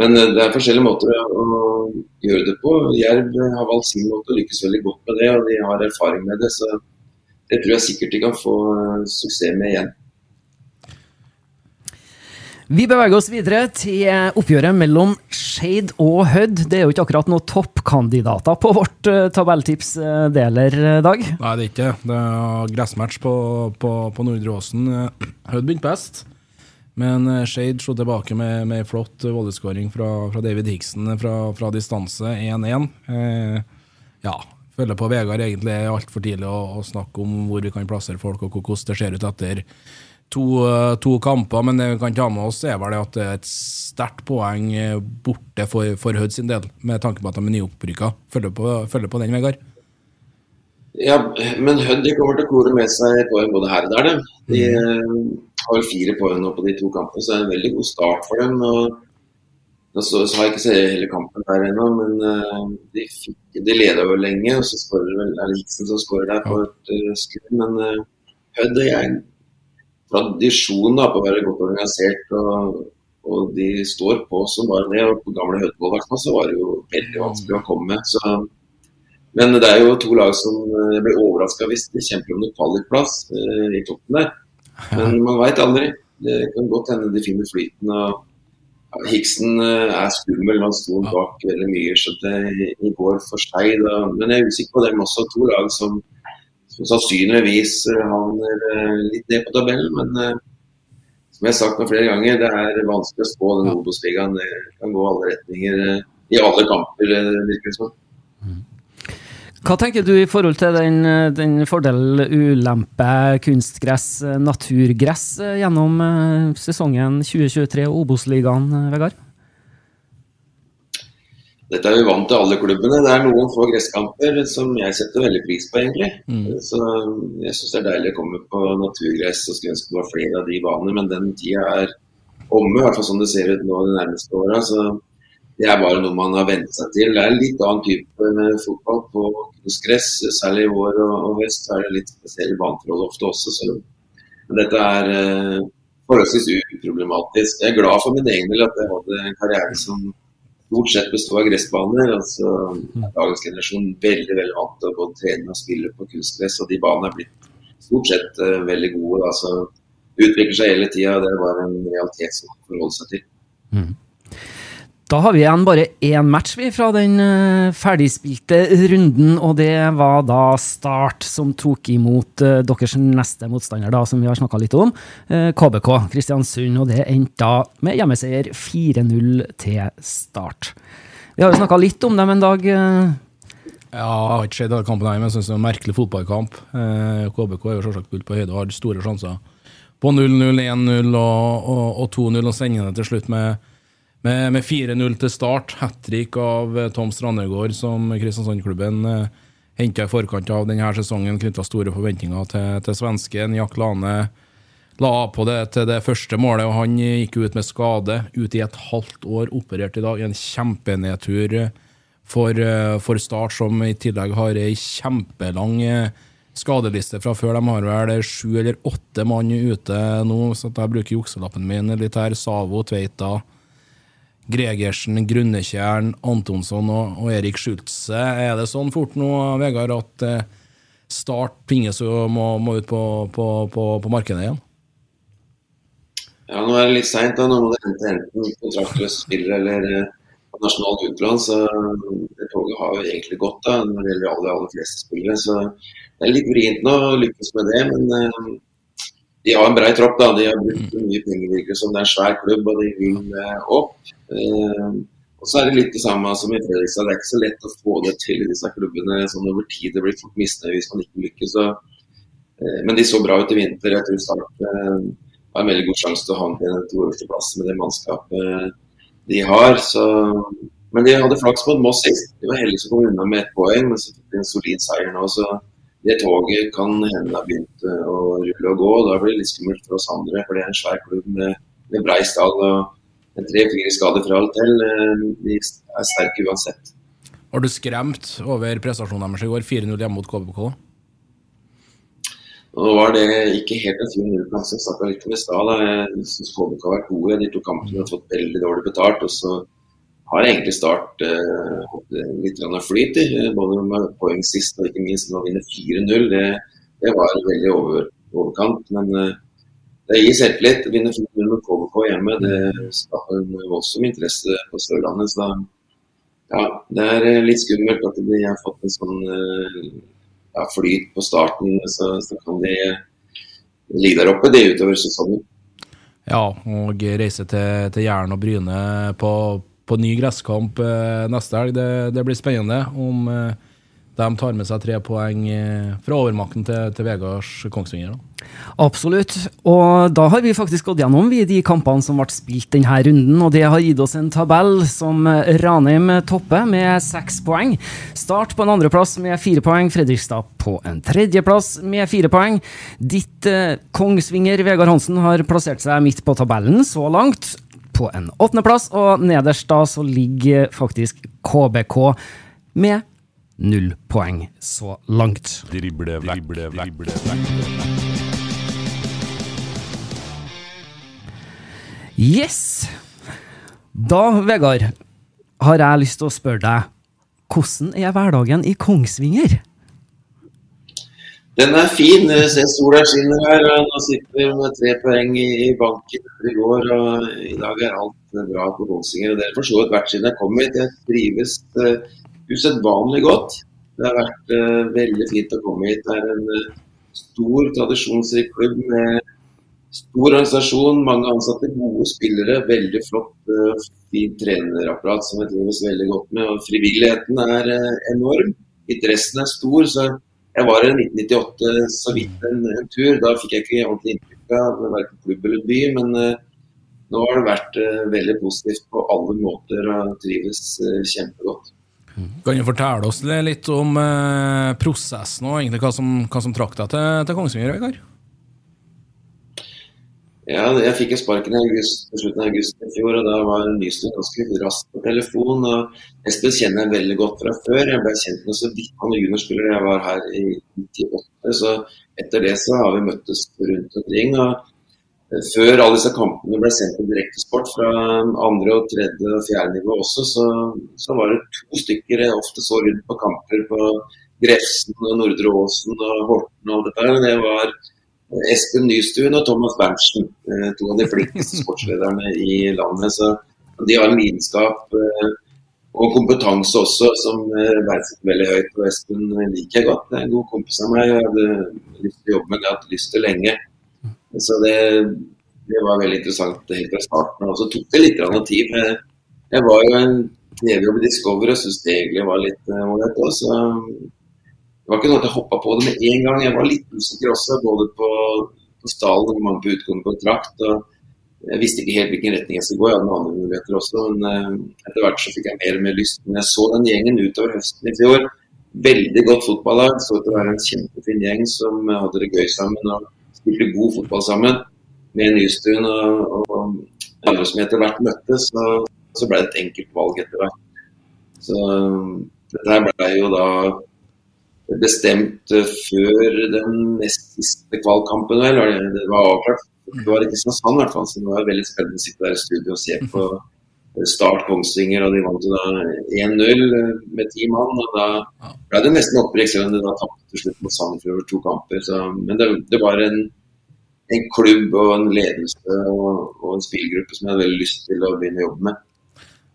Men eh, det er forskjellige måter å, gjøre det på. Jerv har valgt sin måte og lykkes veldig godt med det, og de har erfaring med det. Så det tror jeg sikkert de kan få eh, suksess med igjen. Vi beveger oss videre til oppgjøret mellom Skeid og Hødd. Det er jo ikke akkurat noen toppkandidater på vårt tabelltips-deler, uh, Dag. Nei, det er ikke det. Det er gressmatch på, på, på Nordre Åsen. Eh, Hødd begynte best, men Shade Skeid slo tilbake med, med flott volleyskåring fra, fra David Higson fra, fra distanse 1-1. Eh, ja, følger på Vegard egentlig er altfor tidlig å, å snakke om hvor vi kan plassere folk, og hvordan det ser ut etter to, eh, to kamper, men det vi kan ta med oss, er vel at det er et sterkt poeng eh, borte for, for Hødd sin del, med tanke på at de er nyopprykka. Følger følger på den, Vegard? Ja, men Hødd kommer til å kore med seg poeng både her og der. De, de eh, har vel fire poeng nå på de to kampene, så det er en veldig god start for dem. og og så, så har jeg ikke sett hele kampen der ennå, men eh, de, fikk, de leda jo lenge. Og så skårer vel Eriksen som skårer der på et uh, skudd. Men uh, Hødd er en tradisjon da, på å være godt organisert. Og, og de står på som bare det. Og på gamle Hødvold i så var det jo veldig vanskelig å komme med. Så, men det er jo to lag som ble blir overraska hvis de kjemper om noen kvalikplass eh, i toppen der. Men man veit aldri. Det kan godt hende de finner flyten. og Hiksen eh, er skummel, han sto bak veldig mye så det, i går for seg. Da. Men jeg er usikker på dem også. To lag som, som sannsynligvis eh, havner eh, litt ned på tabellen. Men eh, som jeg har sagt noen flere ganger, det er vanskelig å spå den Obos-ligaen. Det kan gå alle retninger eh, i alle kamper, eh, virker det som. Hva tenker du i forhold til den, eh, den fordel, ulempe, kunstgress, eh, naturgress eh, gjennom sesongen 2023 og Obos-ligaen, Vegard? Dette er vi vant til alle klubbene. Det er noen få gresskamper som jeg setter veldig pris på, egentlig. Så jeg syns det er deilig å komme på naturgress og skulle ønske det var flere av de banene, men den tida er omme, i hvert fall sånn det ser ut nå de nærmeste åra. Så det er bare noe man har vent seg til. Det er en litt annen type fotball på kunstgress, særlig i vår og, høst. Er det litt spesielle baneforhold ofte også. Så men dette er eh, forholdsvis uproblematisk. Jeg er glad for min egen del at jeg hadde en karriere som stort sett består av gressbaner. altså Dagens generasjon veldig veldig vant til å både trene og spille på kunstgress, og de banene er blitt stort sett uh, veldig gode. Altså, Utvikler seg hele tida. Det er bare en realitet som man forholder seg til. Da har vi igjen bare én match vi fra den eh, ferdigspilte runden, og det var da Start som tok imot eh, deres neste motstander, da, som vi har snakka litt om, eh, KBK Kristiansund. Og det endte da med hjemmeseier 4-0 til Start. Vi har jo snakka litt om dem en dag. eh, Ja, jeg har ikke sett alle kampene, her, men jeg synes det er en merkelig fotballkamp. Eh, KBK er jo selvsagt fullt på høyde og har store sjanser på 0-0, 1-0 og, og, og 2-0, og sender det til slutt med, med, med 4-0 til start. Hat trick av eh, Tom Strandegård, som Kristiansand-klubben eh, henta i forkant av denne sesongen. Knytta store forventninger til, til svensken. Jack Lane la på det til det første målet, og han gikk ut med skade. Ute i et halvt år, operert i dag. En kjempenedtur for, eh, for Start, som i tillegg har ei kjempelang eh, skadeliste fra før. De har vel sju eller åtte mann ute nå, så jeg bruker jukselappen min litt her. Savo, Tveita, Gregersen, Grunnekjern, Antonsson og, og Erik Schultze. Er det sånn fort nå, Vegard, at eh, Start pinges og må, må ut på, på, på, på, markedet igjen? Ja, nå er det litt seint. Nå må det hente enten kontraktløse spillere eller eh, nasjonalt utlån. Så det toget har jo egentlig gått da, når det gjelder aller, aller fleste spillere. Så det er litt vrient nå å lykkes med det. Men uh, de har en brei tropp. da, De har brukt mye penger. Det er en svær klubb, og de vil uh, opp. Uh, og så er det litt det samme som i Fredrikstad. Det er ikke så lett å få det til i disse klubbene sånn over tid. Det blir fort misnøye hvis man ikke lykkes. Eh, men de så bra ut i vinter. Jeg tror Start eh, har en veldig god sjanse til å ha øverste plass med det mannskapet de har. Så, men de hadde flaks mot Moss sist. De var heldige som kom unna med ett poeng, men så fikk de en solid seier nå. så det toget kan hende har begynt eh, å rulle og gå. og Da blir det litt skummelt for oss andre, for det er en svær klubb med, med brei stall. og tre-fire skader fra alt til. Eh, de er sterke uansett. Var du skremt over prestasjonen deres i går, 4-0 hjemme mot KBK? Nå var det ikke helt en fin nullplass. Jeg snakka litt om i stad. Jeg syns KBK har vært gode. De to kampene har fått veldig dårlig betalt. Og så har egentlig Start eh, litt flyt i, både med poeng sist og ikke minst når de vinner 4-0. Det, det, var veldig over, overkant. Men eh, det gir selvtillit. Vinne 4-0 med KBK hjemme det skaper voldsom interesse på Sørlandet. Så ja, det er eh, litt skummelt at de har fått en sånn eh, ja, flyt på starten. Så, så kan de ligge der oppe det utover sesongen. Ja, og reise til, til Jæren og Bryne på, på ny gresskamp eh, neste helg. Det, det, blir spennende om eh, de tar med seg tre poeng eh, fra overmakten til, til Vegards Kongsvinger. Da. Absolutt. Og da har vi faktisk gått gjennom vi, de kampene som ble spilt denne runden, og det har gitt oss en tabell som Ranheim topper med seks poeng. Start på en andreplass med fire poeng, Fredrikstad på en tredjeplass med fire poeng. Ditt eh, Kongsvinger Vegard Hansen har plassert seg midt på tabellen så langt, på en åttendeplass, og nederst da så ligger faktisk KBK med null poeng så langt. Drible vekk, drible vekk, drible vekk. Yes! Da, Vegard, har jeg lyst til å spørre deg hvordan er hverdagen i Kongsvinger? Den er fin. Se sola skinner her. og Nå sitter vi med tre poeng i, banken i går. og I dag er alt bra på Kongsvinger. og Det har for så vidt vært siden jeg kom hit. Jeg trives uh, usedvanlig godt. Det har vært uh, veldig fint å komme hit. Det er en uh, stor, tradisjonsrik klubb med stor organisasjon, mange ansatte, gode spillere. Veldig flott, uh, fint trenerapparat som jeg trives veldig godt med. og Frivilligheten er enorm. Interessen er stor. så jeg var i 1998 så vidt en, en, tur. Da fikk jeg ikke ordentlig inntrykk av verken klubb eller by. Men nå har det vært veldig positivt på alle måter og trives kjempegodt. Kan du fortelle oss litt om eh, prosessen og egentlig hva som, hva som trakk deg til, til Kongsvinger, Vegard? Ja, jeg fikk sparken i august, slutten av august i fjor, og da var Nystuen ganske rask på telefon. og Espen kjenner jeg veldig godt fra før. Jeg ble kjent med så vidt han juniorspiller jeg var her i 98. Så etter det så har vi møttes rundt omkring. og før alle disse kampene ble sendt på direktesport fra andre, og tredje og fjerde nivå også, så, så, var det to stykker jeg ofte så rundt på kamper på Grefsen og Nordre Åsen og Horten og alt dette her. Det var Espen Nystuen og Thomas Berntsen, eh, to av de flinkeste sportslederne i landet. Så de har en lidenskap eh, og kompetanse også som eh, verdsetter veldig høyt. Og Espen liker jeg godt. Det er en god kompis av meg. Jeg hadde lyst til å jobbe med det, jeg hadde lyst til lenge. Så det, det, var veldig interessant helt fra starten. Og så tok det litt tid. Men Jeg var jo en TV-jobb i Discover og syntes det egentlig var litt eh, ålreit uh, så det var ikke noe at jeg hoppa på det med en gang. Jeg var litt usikker også, både på, på stallen og mange på utgående kontrakt. og Jeg visste ikke helt hvilken retning jeg skulle gå. Jeg hadde andre muligheter også. Men uh, etter hvert så fikk jeg mer og mer lyst. Men jeg så den gjengen utover høsten i fjor. Veldig godt fotballag. Så ut til å være en kjempefin gjeng som hadde det gøy sammen. og spilte god fotball sammen med Nystuen og, og andre som etter hvert møttes, så, så ble det et enkelt valg etter hvert. Så dette ble jo da bestemt før den nest siste kvalkampen, vel. Det var avklart. Det var ikke sånn i hvert fall, så det var veldig spennende å sitte der i studio og se på Start Kongsvinger, og de vant jo da 1-0 med ti mann. og Da ble det nesten opprykk, selv om de da tapte til slutt mot Sandefjord over to kamper. Så, men det, det var en, en, klubb og en ledelse og, og en spillgruppe som jeg hadde veldig lyst til å begynne å jobbe med.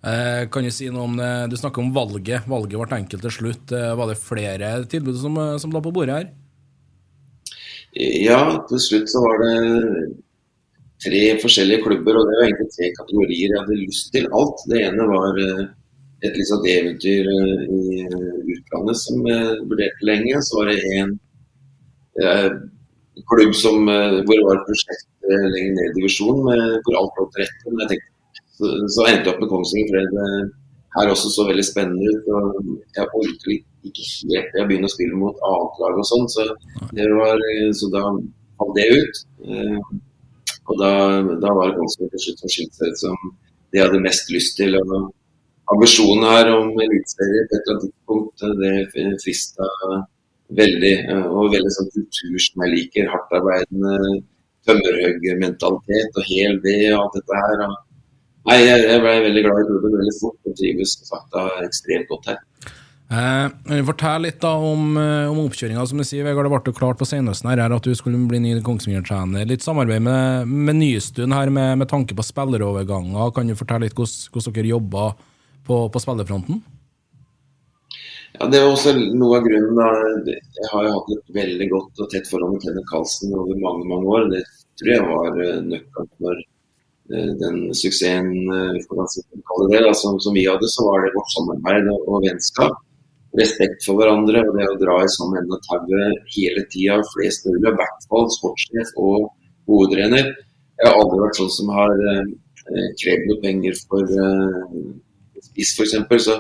Eh, kan Du si noe om det? Du snakker om valget. Valget ble enkelt til slutt. Eh, var det flere tilbud som, som la på bordet her? Ja, til slutt så var det tre forskjellige klubber, og det var egentlig tre kategorier jeg hadde lyst til. Alt. Det ene var eh, et liksom eventyr eh, i eh, utlandet som jeg vurderte lenge. Så var det en klubb som, hvor det var et prosjekt lenger ned i divisjonen hvor alt lå til rette. Men jeg tenkte, så, så endte jeg opp med Kongsvinger, for det her også så veldig spennende ut. og Jeg orker ikke helt jeg begynner å spille mot annet lag og sånn, så, så da falt det ut. Og da, da var det ganske til slutt som seg ut som de hadde mest lyst til. Og ambisjonen her om eliteserie på et eller annet tidspunkt, det frista veldig. Og veldig sånn kultur som jeg liker. Hardtarbeidende, tømmerhøggmentalitet og hel ved og alt dette her. Nei, jeg, ble veldig glad i klubben veldig fort og trives sakte ekstremt godt her. Eh, Fortell litt da om, eh, om oppkjøringa. Som du sier, Vegard, det ble klart på senhøsten her at du skulle bli ny Kongsvinger-trener. Litt samarbeid med, med Nystuen her med, med, tanke på spilleroverganger. Kan du fortelle litt hvordan, hvordan dere jobba på, på spillerfronten? Ja, Det var også noe av grunnen. da. Jeg har jo hatt et veldig godt og tett forhold med Kenneth Karlsen over mange mange år. Det tror jeg var eh, nøkkelen for den suksessen det, da, som, som, vi hadde. Så var det vårt samarbeid og, og vennskap respekt for hverandre og det å dra i samme ende av tauet hele tida. Flest mulig, i hvert fall sportssjef og hovedtrener. Jeg har aldri vært sånn som har eh, krevd noe penger for eh, spiss, f.eks. Så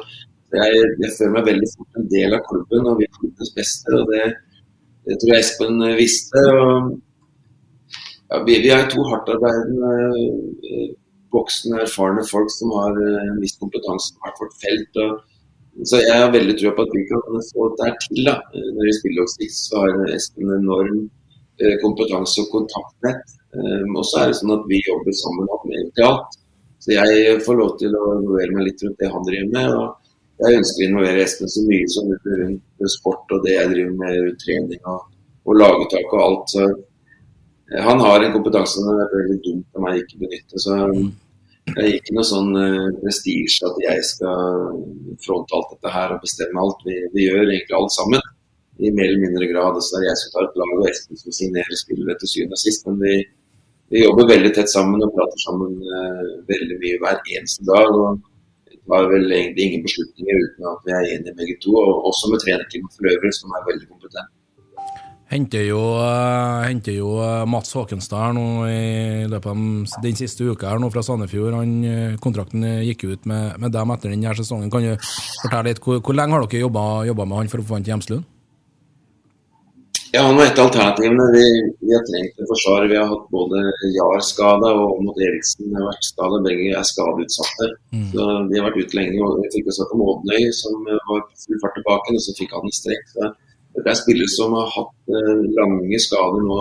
jeg, jeg, føler meg veldig fort en del av klubben, og vi er klubbens beste. og det, det tror jeg Espen eh, visste. Og, ja, vi, vi, er to hardtarbeidende, eh, voksne, erfarne folk som har eh, en viss kompetanse på hvert vårt felt. og så jeg har veldig tro på at vi kan få dette til. da. Når vi spiller dit, så har Espen enorm eh, kompetanse og kontaktnett. Um, og så er det sånn at vi jobber sammen med egentlig alt. Så jeg får lov til å involvere meg litt rundt det han driver med. og Jeg ønsker å involvere Espen så mye som mulig rundt sport og det jeg driver med rundt trening og, og lagetak og alt. Så eh, han har en kompetanse som er veldig dumt av meg ikke benytte. så det er ikke noe sånn uh, prestisje at jeg skal fronte alt dette her og bestemme alt. Vi, vi, gjør egentlig alt sammen, i mer eller mindre grad. Så er det jeg som tar et lag og Espen som signerer spillere til syvende og sist. Men vi, vi, jobber veldig tett sammen og prater sammen uh, veldig mye hver eneste dag. og tar vel egentlig ingen beslutninger uten at vi er enige begge to, og også med trenerteamet for øvrig, som er veldig kompetent. Henter jo, henter jo uh, Mats Håkenstad nå i løpet av den siste uka her nå fra Sandefjord. Han, uh, kontrakten gikk ut med, med, dem etter denne sesongen. Kan du fortelle litt, Hvor, hvor lenge har dere jobba med han for å få han til Hjemslund? Ja, Han var et av alternativene. Vi, vi, har trengt en forsvarer. Vi har hatt både Jar skada og Mot Eriksen har vært skada. Begge er skadeutsatte. Mm. Så De har vært ute lenge. og Vi fikk også om Ådnøy, som var full fart tilbake, og så fikk han en strekk. Så det er spillere som har hatt eh, lange skader nå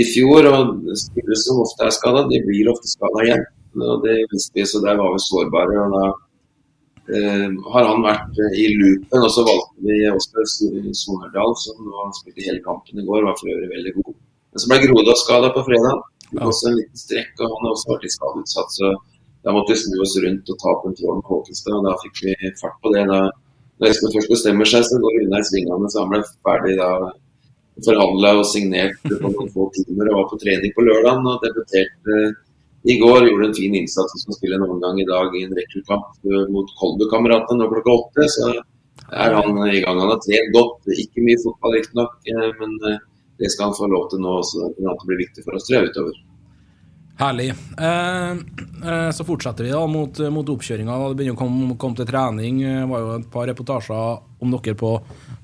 i fjor. og Spillere som ofte er skada, de blir ofte skada igjen. og Det visste vi, så der var vi sårbare. og da eh, har han vært eh, i loopen. Og så valgte vi Oskar Sonerdal, som nå spilte hele kampen i går, var for øvrig veldig god. Men så ble Grodå skada på fredag. Ja. Også en liten strekk, og han har også vært litt skadeutsatt. Så da måtte vi snu oss rundt og ta kontrollen på Håkenstad. og Da fikk vi fart på det. da når Espen først bestemmer seg, så går Unnar svingene. Så ferdig da forhandla og signert på noen få timer og var på trening på lørdag og debuterte i går. Gjorde en fin innsats som spille en omgang i dag i en rekruttkamp mot Kolbu-kameratene nå klokka åtte. Så er han i gang. Han har trent godt. Ikke mye fotball riktignok, eh, men eh, det skal han få lov til nå. Så det blir viktig for oss tror jeg, utover. Herlig. Eh, eh, så fortsetter vi da mot, mot oppkjøringa. Det begynner å komme, komme, til trening. Det var jo et par reportasjer om dere på,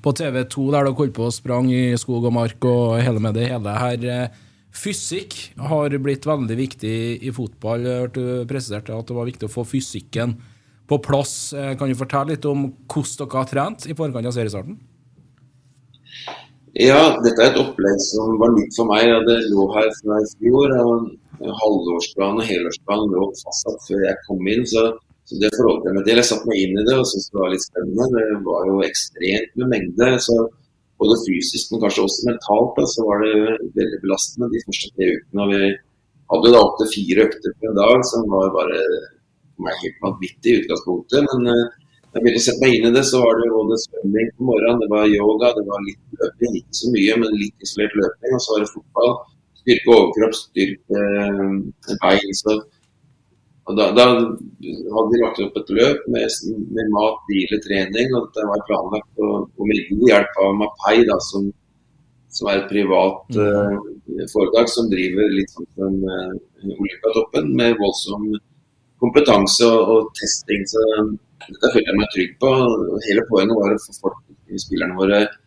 på TV2 der dere holdt på og sprang i skog og mark og hele med det hele her. Eh, fysikk har blitt veldig viktig i fotball. Jeg hørte du presiserte at det var viktig å få fysikken på plass. Eh, kan du fortelle litt om hvordan dere har trent i forkant av seriestarten? Ja, dette er et opplegg som var nytt for meg. Det lå her fra i fjor. Halvårsplan og helårsplan lå fastsatt før jeg kom inn. Så, så det forholdt jeg meg til. Jeg satte meg inn i det og syntes det var litt spennende. Det var jo ekstremt med mengde. så både fysisk, men kanskje også mentalt, da, så var det veldig belastende de første tre ukene. og Vi hadde da opptil fire økter på en dag, som var bare meg helt vanvittig i utgangspunktet. Men da jeg begynte å sette meg inn i det, så var det både svømming på morgenen, det var yoga, det var litt løping. Ikke så mye, men litt isolert løping. Og så var det fotball. Styrke overkropp, styrke uh, bein. så og da, da, hadde de lagt opp et løp med, med mat, hvile, trening. og Det var planlagt og, og med god hjelp av Mapai, da, som, som er et privat uh, foretak som driver litt sånn som uh, Olympiatoppen, med voldsom kompetanse og, og, testing. Så dette følte jeg meg trygg på. Hele poenget var å få folk, spillerne våre eh,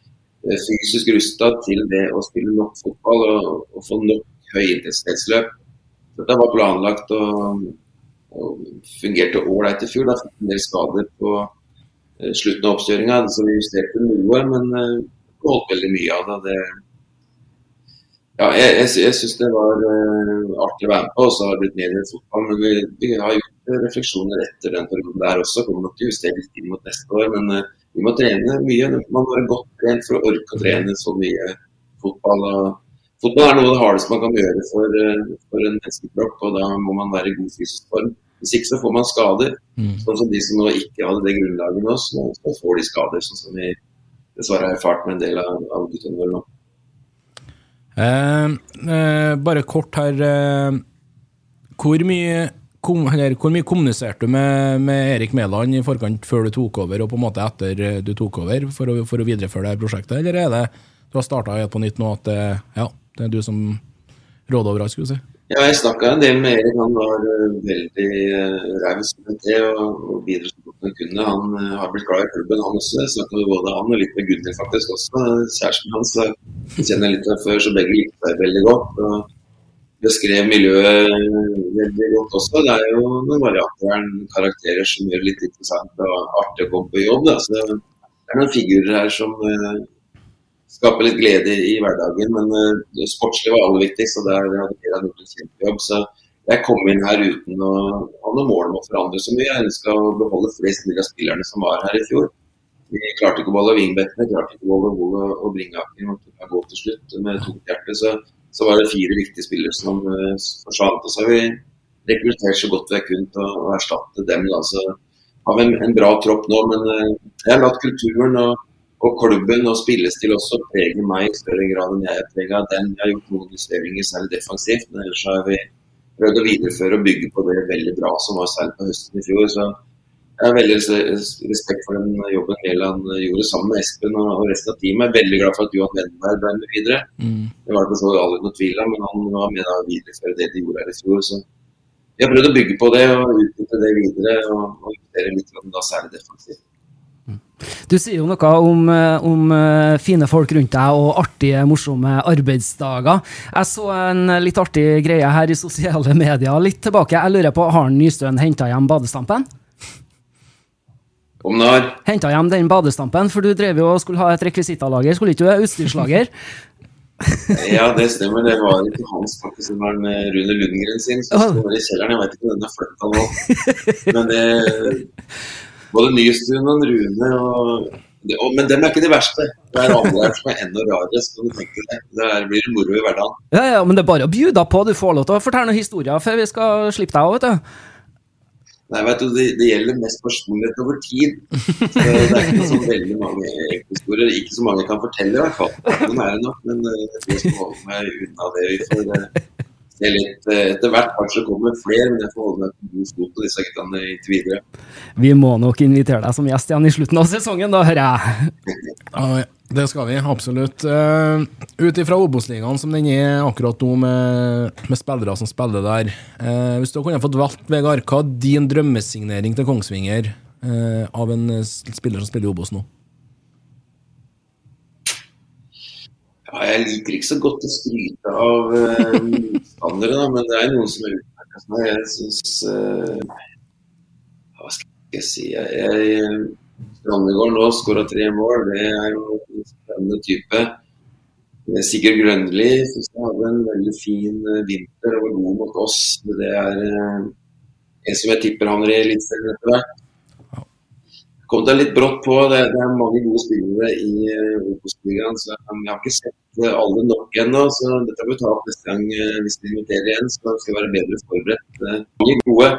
fysisk rusta til det å spille nok fotball og, og få nok høyintensitetsløp. Dette var planlagt. og og fungerte ålreit i fjor. Da fikk en del skader på uh, slutten av oppkjøringa, så vi justerte noe. Men uh, holdt veldig mye av det. ja, jeg, jeg, jeg syns det var artig å være med på, og så har det blitt mer fotball. Men vi, vi, har gjort refleksjoner etter den perioden der også. Kommer nok til å justere litt inn mot neste år. Men vi må trene mye. Man må være godt trent for å orke å trene så mye fotball. og Fotball er noe av det hardeste man kan gjøre for, for en menneskekropp, og da må man være i god fysisk form. Hvis ikke så får man skader. Mm. Sånn som de som nå ikke hadde det grunnlaget nå, så, så får de skader. Sånn som vi dessverre har erfart med en del av, av guttene våre nå. Eh, eh, bare kort her. Eh, hvor, mye, kom, eller, hvor mye kommuniserte du med, med, Erik Mæland i forkant før du tok over, og på en måte etter du tok over, for å, for å videreføre det prosjektet? Eller er det du har starta helt på nytt nå, at det, ja, det er du som råder over alt, skulle du si? Ja, jeg snakka en del med Erik. Han var uh, veldig raus med det og, og bidro så godt han kunne. Han har blitt glad i klubben, han også. Jeg snakka med både han og litt med Gunnhild faktisk også, kjæresten hans. kjenner jeg litt fra før, så begge likte seg veldig godt. og Beskrev miljøet veldig godt også. Det er jo noen varianter karakterer som gjør det litt interessant og artig å komme på jobb. Da. Så det er noen figurer her som skaper litt glede i hverdagen. Men uh, sportslig var aller viktigst, og der hadde Geran gjort en kjempejobb. Så jeg kom inn her uten å ha noe mål om å forandre så mye. Jeg ønska å beholde flest mulig av spillerne som var her i fjor. Vi klarte ikke å beholde vingbekkene, klarte ikke å beholde Hole og Bringaker. Måtte gå til slutt med tungt hjerte. Så, så, var det fire viktige spillere som uh, forsvant. Og så har vi rekruttert så godt vi har kunnet å, erstatte dem. Da. Så har vi en, bra tropp nå, men uh, jeg har latt kulturen og og klubben og spillestil også prege meg i større grad enn jeg er preget av den. Jeg har gjort noen justeringer, særlig defensivt, men ellers har vi prøvd å videreføre og bygge på det veldig bra som var særlig på høsten i fjor. Så jeg har veldig respekt for den jobben Mæland gjorde sammen med Espen og resten av teamet. Jeg er veldig glad for at Johan Wendenberg ble med videre. Mm. Det var det så aldri noe tvil om, men han var med videre videreføre det de gjorde her i fjor. Så vi har prøvd å bygge på det og utnytte det videre og, og justere litt, da særlig defensivt. Du sier jo noe om, eh, om, eh, fine folk rundt deg og artige, morsomme arbeidsdager. Jeg så en litt artig greie her i sosiale medier litt tilbake. Jeg lurer på, Har Nystøen henta hjem badestampen? Om når? Henta hjem den badestampen, for du drev jo og skulle ha et rekvisittalager, skulle ikke du? Utstyrslager? ja, det stemmer. Det var ikke hans faktisk, det var Rune Lundgren sin. som oh. står i kjelleren. Jeg vet ikke om den er flytta nå. Men det både Nystuen og Rune og, Men dem er ikke de verste. Det er andre som er enda rarere. Så du tenke det. Der blir det moro i hverdagen. Ja, ja, men det er bare å bjuda på. Du får lov til å fortelle noen historier før vi skal slippe deg av, vet du. Nei, vet du, det, det gjelder mest personlighet over tid. Så det er ikke så veldig mange historier. Ikke så mange kan fortelle, i hvert fall. Noen er det nok, men eh, jeg jeg skal holde meg unna det. Får eh, se litt eh, etter hvert. Kanskje kommer flere, men jeg får holde meg på god sko på disse guttene inntil videre. Vi må nok invitere deg som gjest igjen i slutten av sesongen, da, hører jeg. Ja, det skal vi, absolutt. Uh, Ut ifra Obos-ligaen som den er akkurat nå, med, med spillere som spiller der. Uh, hvis du kunne fått valgt, Vegard, hva er din drømmesignering til Kongsvinger uh, av en spiller som spiller i Obos nå? Ja, jeg liker ikke så godt å skryte av uh, motstandere, men det er noen som er utmerket seg. Jeg syns uh, Hva skal jeg si jeg, Strandegård nå skåra tre mål. Det er jo en spennende type. Eh, Sigurd Grønli synes jeg hadde en veldig fin eh, vinter og var god mot oss. Det er eh, en som jeg tipper havner i Eliteserien etter hvert. Kom det litt brått på. Det, det er mange gode spillere i uh, Obos-ligaen. så Jeg har ikke sett eh, alle nok ennå. så Dette må vi ta opp neste gang eh, hvis vi inviterer igjen. så skal vi være bedre forberedt. Eh, Mange gode.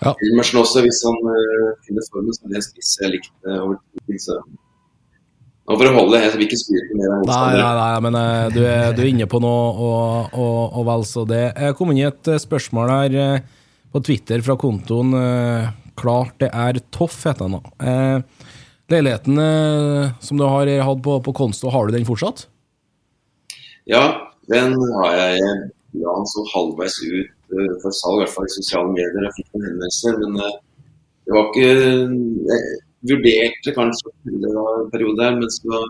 Ja. Hilmersen også, hvis han uh, finner formen, så er det en spiss jeg likte over tid. så nå får det holde. Jeg vil ikke skryte mer av Nei, nei, nei, men eh, du er, du er inne på noe, og, og, og vel så det. Jeg kom inn i et eh, spørsmål her eh, på Twitter fra kontoen eh, Klart det er toff, heter den. da. Eh, leiligheten eh, som du har hatt på, på Konsto, har du den fortsatt? Ja, den har jeg la den så halvveis ut uh, for salg, i hvert fall i sosiale medier. Jeg fikk en henvendelser, men uh, det var ikke Jeg vurderte kanskje en periode, men så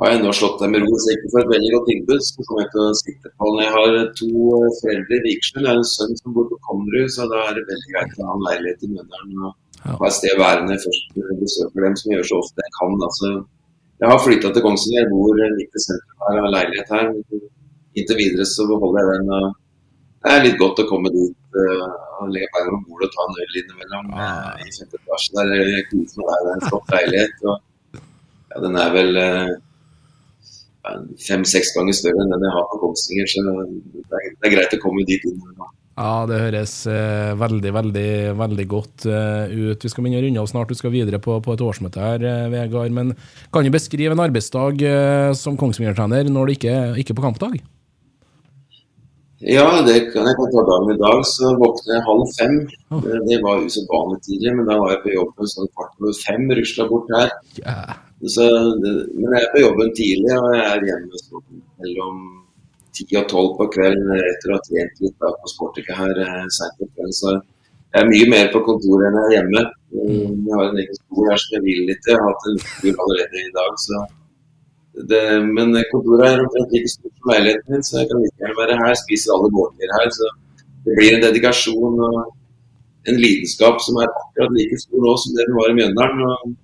har jeg nå slått deg med ro. Så jeg ikke får et veldig godt tilbud, så kommer jeg til å sitte på den. Jeg har to eh, foreldre i Vikersund, jeg har en sønn som bor på Konnerud, så da er det veldig greit å ha en leilighet i mønneren, og ha et sted værende først jeg besøker dem, som jeg gjør så ofte jeg kan. Altså, jeg har flytta til Kongsvinger, jeg bor litt i sentrum her, har leilighet her. Inntil videre så beholder jeg den. Det er litt godt å komme dit og legge beina på bordet og ta en øl innimellom eh, i femte etasje. Der koser meg der. Det er en flott leilighet. og ja, Den er vel eh, fem-seks ganger større enn den jeg har på Kongsvinger, så det er, det er greit å komme dit inn. Ja, det høres eh, veldig, veldig veldig godt eh, ut. Vi skal begynne å runde av snart. Du skal videre på, på et årsmøte her, eh, Vegard. Men kan du beskrive en arbeidsdag eh, som Kongsvinger-trener når du ikke, er på kampdag? Ja, det kan jeg kan ta dagen i dag. Så våkner jeg halv fem. Oh. Det, det var usedvanlig tidlig, men da var jeg på jobben sånn kvart over fem. Rusla bort her. Ja. Så, men jeg er på jobben tidlig, og jeg er hjemme sånn mellom ti og tolv på kvelden etter å ha trent litt da, på Sportica her seint på kvelden. Så jeg er mye mer på kontoret enn jeg er hjemme. Um, Jeg har en egen skole her som jeg vil litt til. Jeg har hatt en tur allerede i dag. så det, men kontoret er omtrent like stort som leiligheten min, så jeg kan like gjerne være her. Spiser alle måltider her. Så det blir en dedikasjon og en lidenskap som er akkurat like stor nå som det den var i Mjøndalen.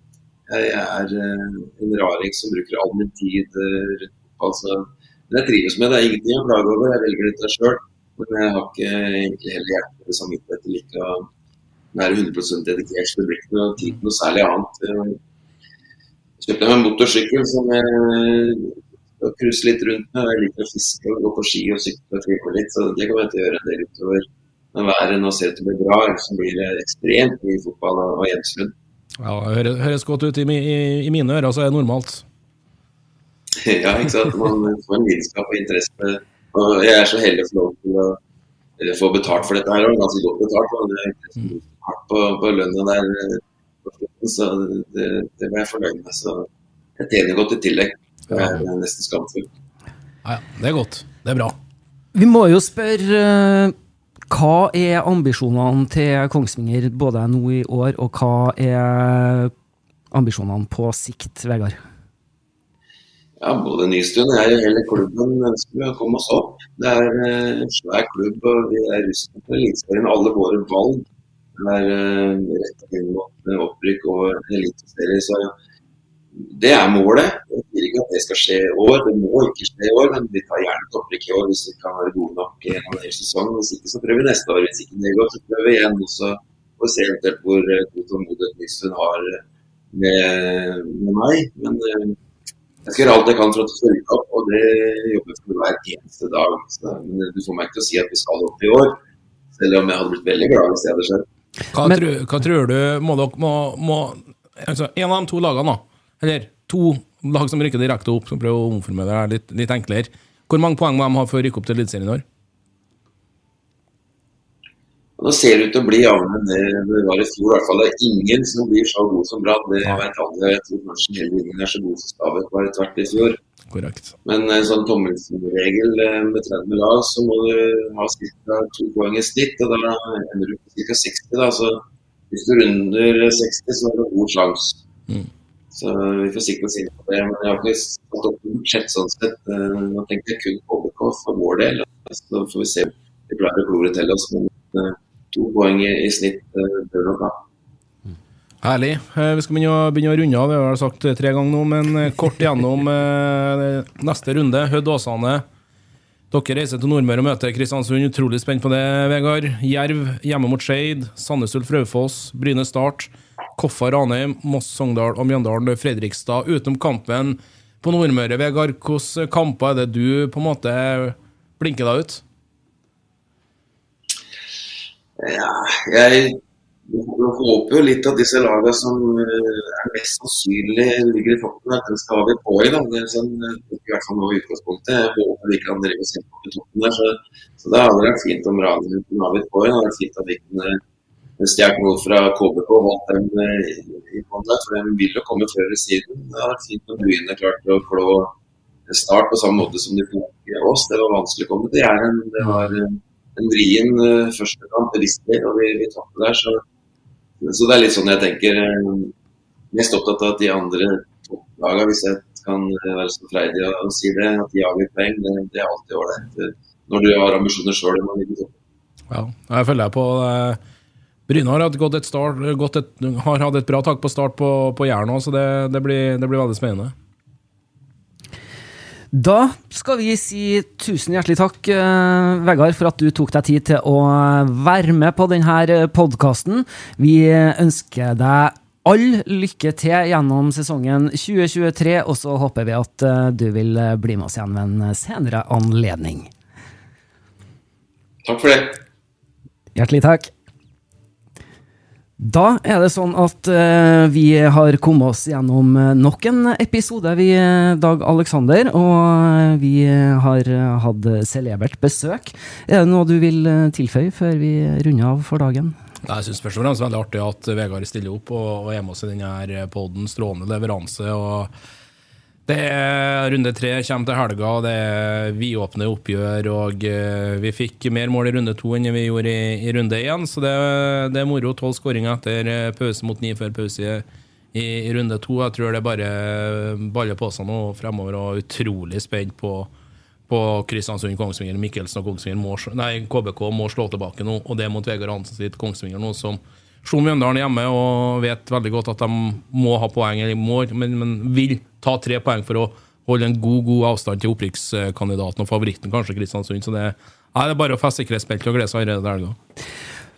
Jeg er eh, en raring som bruker all min tid eh, rundt fotball. Men jeg trives med det. Det er ingenting jeg klage over. Jeg velger dette sjøl. Men jeg har ikke egentlig heller hjertet eller samvittighet til ikke å være 100 dedikert. til det og tid til noe særlig annet. Jeg kjøpte meg en motorsykkel som jeg cruise litt rundt med. Jeg liker å fiske og gå på ski og sykle og trippe litt, så det kommer jeg til gjøre en del utover. Men været nå ser ut til å bli bra, ellers blir det ekstremt mye fotball og Hjemslund. Ja, det høres, godt ut i, i, i mine ører, så er det normalt. ja, ikke sant. Man får en lidenskap og interesse. Og jeg er så heldig å få lov til å få betalt for dette her, og ganske godt betalt. Og det er hardt på, på lønna der. eh, Så det, det var jeg fornøyd med. Så jeg tjener godt i tillegg. Det er nesten skamfullt. Ja, ja, det er godt. Det er bra. Vi må jo spørre eh, hva er ambisjonene til Kongsvinger både nå i år, og hva er ambisjonene på sikt, Vegard? Ja, både Nystuen og jeg og hele klubben ønsker å komme oss opp. Det er eh, en svær klubb, og vi er rustet på Eliteserien. Alle våre valg er rett rettet inn mot eh, opprykk og eliteserie. Det er målet. Jeg sier ikke at det skal skje i år, det må ikke skje i år. Men vi tar gjerne et opprykk i år hvis vi kan være gode nok i en av deres sesong. Hvis ikke så prøver vi neste år. Hvis ikke det går, så prøver vi igjen. Og så får vi se eventuelt hvor eh, god tålmodighet Nystuen har eh, med, med meg. Men eh, jeg skal gjøre alt jeg kan for at du skal rykke opp, og det jobber jeg for hver eneste dag. Så, men du får meg ikke til å si at vi skal opp i år, selv om jeg hadde blitt veldig glad hvis det hadde skjedd. Hva, Men- tror, hva tror du må dere må, må altså, En av de to lagene, da, eller to lag som rykker direkte opp, som prøver å omforme det litt, litt enklere. Hvor mange poeng må de ha for å rykke opp til Eliteserien i år? Nå ser det ut til å bli jevnere enn det det var i fjor. I hvert fall det er ingen som blir så god som Brann. Det vet alle. Jeg tror kanskje heller ingen er så god som Stabæk var tvert i fjor. Korrekt. Men en sånn tommelfingerregel eh, med 30 lag, så må du ha ca. to poeng i snitt. Og da ender du på ca. 60. da, så Hvis du runder 60, så er det god sjanse. Mm. Så vi får sikkert si på det. Men jeg har ikke satt opp budsjett sånn sett. Eh, Nå tenker jeg kun på KBK for vår del. Så får vi se. Vi klarer å klore til oss. Men eh, to poeng i, snitt eh, bør nok ha. Herlig. Eh, Vi skal begynne å, begynne å runde av, det har jeg sagt tre ganger nå, men kort igjennom neste runde. Hødd Åsane. Dere reiser til Nordmøre og møter Kristiansund. Utrolig spent på det, Vegard. Jerv hjemme mot Skeid. Sandnes Ulf Raufoss. Bryne Start. Koffa Ranheim. Moss Sogndal og Mjøndalen Fredrikstad. Utenom kampen på Nordmøre, Vegard, hvilke kamper er det du på en måte blinker deg ut? Ja, jeg håper jo litt at disse lagene som eh, er mest sannsynlig ligger i toppen, at de skal ha litt i. Da. Det er sånn, eh, i hvert fall nå i utgangspunktet. Jeg håper de kan drive seg på i toppen der. Så, så det hadde vært fint om Ranheim kunne ha litt poeng. Det hadde vært fint at de kunne stjålet noe fra KBK og holdt dem eh, i bånn for de vil jo komme før eller siden. Det er vært fint om Bryne klarte å klå Start på samme måte som de fikk oss. Det var vanskelig å komme til Jæren. Det var eh, en vrien uh, første kamp, bevisstlig, og vi, vi tapte der. Så, så det er litt sånn jeg tenker. eh, Mest opptatt av at de andre topplagene, hvis jeg kan eh, være så freidig å, si det, at de avgir poeng, det, det er alltid ålreit. eh, Når du har ambisjoner sjøl. Ja, jeg følger deg på det. Bryne har hatt, gått et start, gått et, har hatt et bra tak på start på, på Jæren òg, så det, det, blir, det blir veldig spennende. Da skal vi si tusen hjertelig takk, eh, Vegard, for at du tok deg tid til å være med på denne podkasten. Vi ønsker deg all lykke til gjennom sesongen 2023, og så håper vi at eh, du vil bli med oss igjen ved en senere anledning. Takk for det. Hjertelig takk. Da er det sånn at uh, vi har kommet oss gjennom eh, nok en episode, vi, eh, Dag Aleksander. Og vi har hatt celebert besøk. Er det noe du vil tilføye før vi runder av for dagen? Nei, Jeg syns først og fremst det er veldig artig at Vegard stiller opp og, og er med oss i denne poden. Strålende leveranse. og det er Runde tre kommer til helga, og det er vidåpne oppgjør. og eh, Vi fikk mer mål i runde to enn vi gjorde i, i runde én, så det, det er moro. Tolv skåringer etter eh, pause mot ni før pause i, i runde to. Jeg tror det bare baller på seg nå fremover, og utrolig spent på, på Kristiansund, Kongsvinger. Mikkelsen og Kongsvinger må, nei, KBK må slå tilbake nå, og det er mot Vegard Hansen sitt Kongsvinger nå, som slo Mjøndalen hjemme og vet veldig godt at de må ha poeng, eller må, men, men vil ta tre poeng for å holde en god god avstand til opprykkskandidaten og favoritten, kanskje Kristiansund. Så det, nei, det er bare å feste sikkerhetsbeltet og glede seg allerede til helga.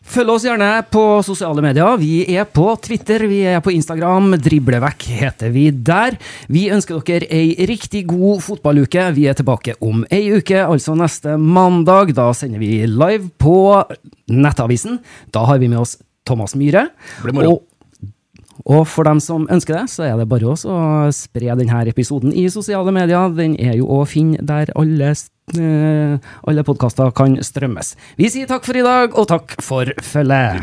Følg oss gjerne på sosiale medier. Vi er på Twitter, vi er på Instagram. Driblevekk heter vi der. Vi ønsker dere ei riktig god fotballuke. Vi er tilbake om ei uke, altså neste mandag. Da sender vi live på Nettavisen. Da har vi med oss Thomas Myhre. Blir moro. Og, for dem som ønsker det, så er det bare å spre denne episoden i sosiale medier. Den er jo å finne der alle, eh, alle podkaster kan strømmes. Vi sier takk for i dag, og takk for følget.